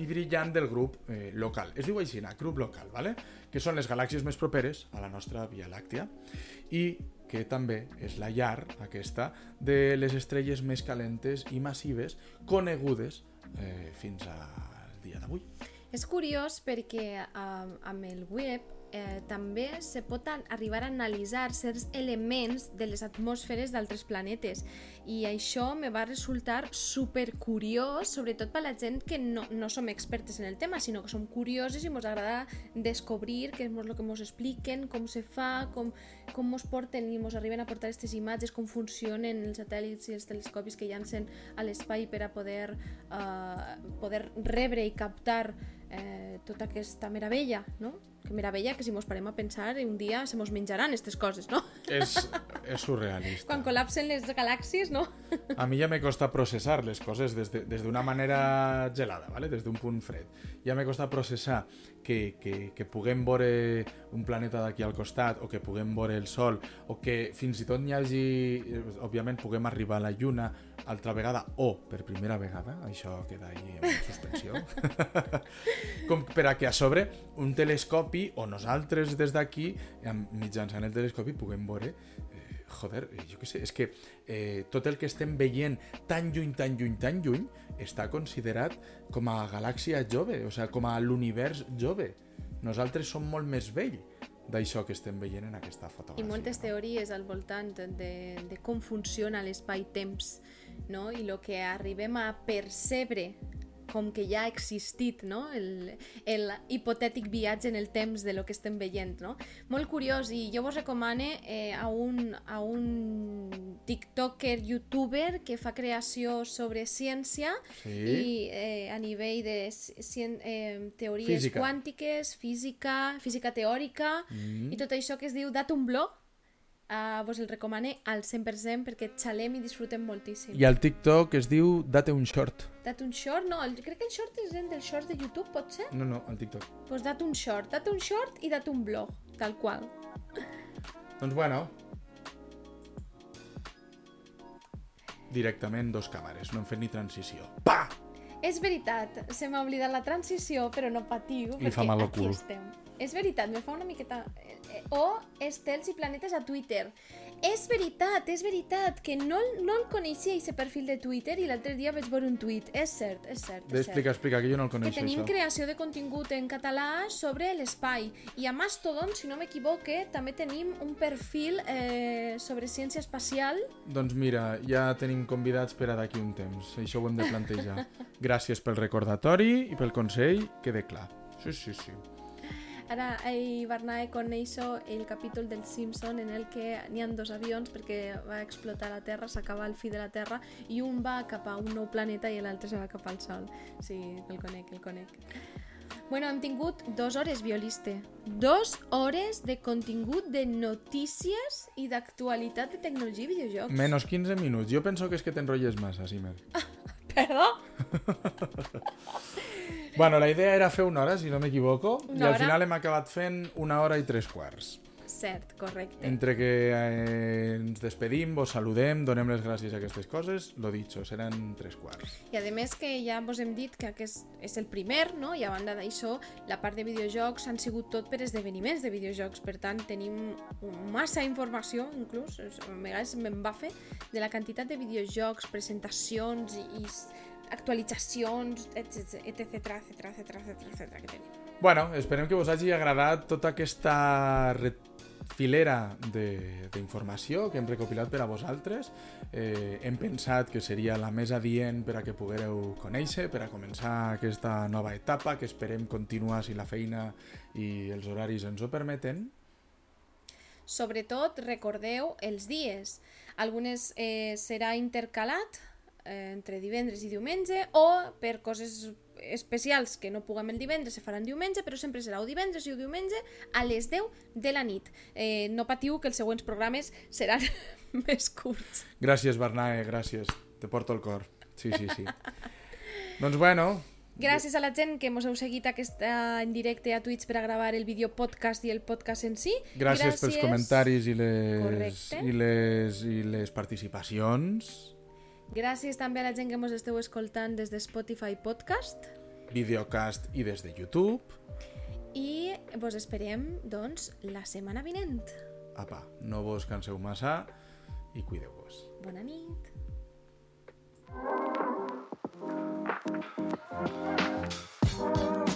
i brillant del grup eh, local. Es diu així, grup local, ¿vale? que són les galàxies més properes a la nostra Via Làctia i que també és la llar, aquesta, de les estrelles més calentes i massives conegudes eh, fins al dia d'avui. És curiós perquè um, amb el web eh, també se pot arribar a analitzar certs elements de les atmosferes d'altres planetes. I això me va resultar super curiós, sobretot per la gent que no, no som expertes en el tema, sinó que som curiosos i ens agrada descobrir què és el que ens expliquen, com se fa, com, com ens porten i ens arriben a portar aquestes imatges, com funcionen els satèl·lits i els telescopis que llancen a l'espai per a poder, eh, poder rebre i captar eh, tota aquesta meravella, no? Que meravella que si mos parem a pensar un dia se mos menjaran aquestes coses, no? És, és surrealista. Quan col·lapsen les galàxies, no? A mi ja me costa processar les coses des d'una de, des manera gelada, ¿vale? des d'un punt fred. Ja me costa processar que, que, que puguem veure un planeta d'aquí al costat o que puguem veure el Sol o que fins i tot n'hi hagi, eh, òbviament, puguem arribar a la Lluna altra vegada o per primera vegada, això queda ahí en suspensió, com per a que a sobre un telescopi o nosaltres des d'aquí, mitjançant el telescopi, puguem veure eh, joder, eh, jo què sé, és que eh, tot el que estem veient tan lluny, tan lluny, tan lluny, està considerat com a galàxia jove, o sigui, com a l'univers jove. Nosaltres som molt més vell d'això que estem veient en aquesta I fotografia. moltes no? teories al voltant de, de com funciona l'espai-temps, no? I el que arribem a percebre com que ja ha existit no? el, el hipotètic viatge en el temps de lo que estem veient. No? Molt curiós, i jo vos recomane eh, a, un, a un tiktoker, youtuber que fa creació sobre ciència Sí. i eh, a nivell de ci- cien, eh, teories Física. quàntiques, física, física teòrica Mm. i tot això que es diu Datum Blog uh, vos el recomane al 100% perquè xalem i disfrutem moltíssim. I al TikTok es diu Date un short. Datum Short, no, el, crec que el short és en del short de YouTube, pot ser? No, no, al TikTok. Doncs pues Datum Short, Datum Short i Datum Blog, tal qual. Doncs bueno, directament dos càmeres, no hem fet ni transició. Pa! És veritat, se m'ha oblidat la transició, però no patiu, fa perquè mal al aquí estem. És veritat, me fa una miqueta... eh, eh, O estels i planetes a Twitter. És veritat, és veritat, que no, no el coneixia, aquest perfil de Twitter, i l'altre dia vaig veure un tuit. És cert, és cert, és cert. Explica, explica, que jo no el que coneixo, tenim això. creació de contingut en català sobre l'espai. I a Mastodon, si no m'equivoque, també tenim un perfil eh, sobre ciència espacial. Doncs mira, ja tenim convidats per a d'aquí un temps. Això ho hem de plantejar. Gràcies pel recordatori i pel consell, quede clar. Sí, sí, sí. Ara ahir Barnae coneixo el capítol del Simpson en el que n'hi ha dos avions perquè va explotar la Terra, s'acaba el fi de la Terra i un va cap a un nou planeta i l'altre se va cap al Sol. Sí, el conec, el conec. Bueno, hem tingut dues hores, violiste. Dos hores de contingut de notícies i d'actualitat de tecnologia i videojocs. Menos 15 minuts. Jo penso que és que t'enrotlles massa, Simer. Perdó? Bueno, la idea era fer una hora, si no m'equivoco, i al hora. final hem acabat fent una hora i tres quarts. Cert, correcte. Entre que eh, ens despedim, vos saludem, donem les gràcies a aquestes coses, lo dicho, seran tres quarts. I a més que ja vos hem dit que aquest és el primer, no? I a banda d'això, la part de videojocs han sigut tot per esdeveniments de videojocs, per tant tenim massa informació, inclús, a vegades me'n va fer, de la quantitat de videojocs, presentacions i, i actualitzacions, etc, etc, etc, etc, etc, etc que tenim. Bueno, esperem que vos hagi agradat tota aquesta filera de- d'informació que hem recopilat per a vosaltres. Eh, hem pensat que seria la més adient per a que poguereu conèixer, per a començar aquesta nova etapa, que esperem continuar si la feina i els horaris ens ho permeten. Sobretot, recordeu els dies. Algunes eh, serà intercalat eh, entre divendres i diumenge o per coses especials que no puguem el divendres se faran diumenge, però sempre serà o divendres i o diumenge a les 10 de la nit. Eh, no patiu que els següents programes seran més curts. Gràcies, Bernae, gràcies. Te porto el cor. Sí, sí, sí. doncs bueno, Gràcies a la gent que mos heu seguit aquesta en directe a Twitch per a gravar el vídeo podcast i el podcast en si. gràcies, pels comentaris i les, Correcte. i les, i les participacions. Gràcies també a la gent que mos esteu escoltant des de Spotify Podcast. videocast i des de YouTube. I vos esperem, doncs, la setmana vinent. Apa, no vos canseu massa i cuideu-vos. Bona nit. Thank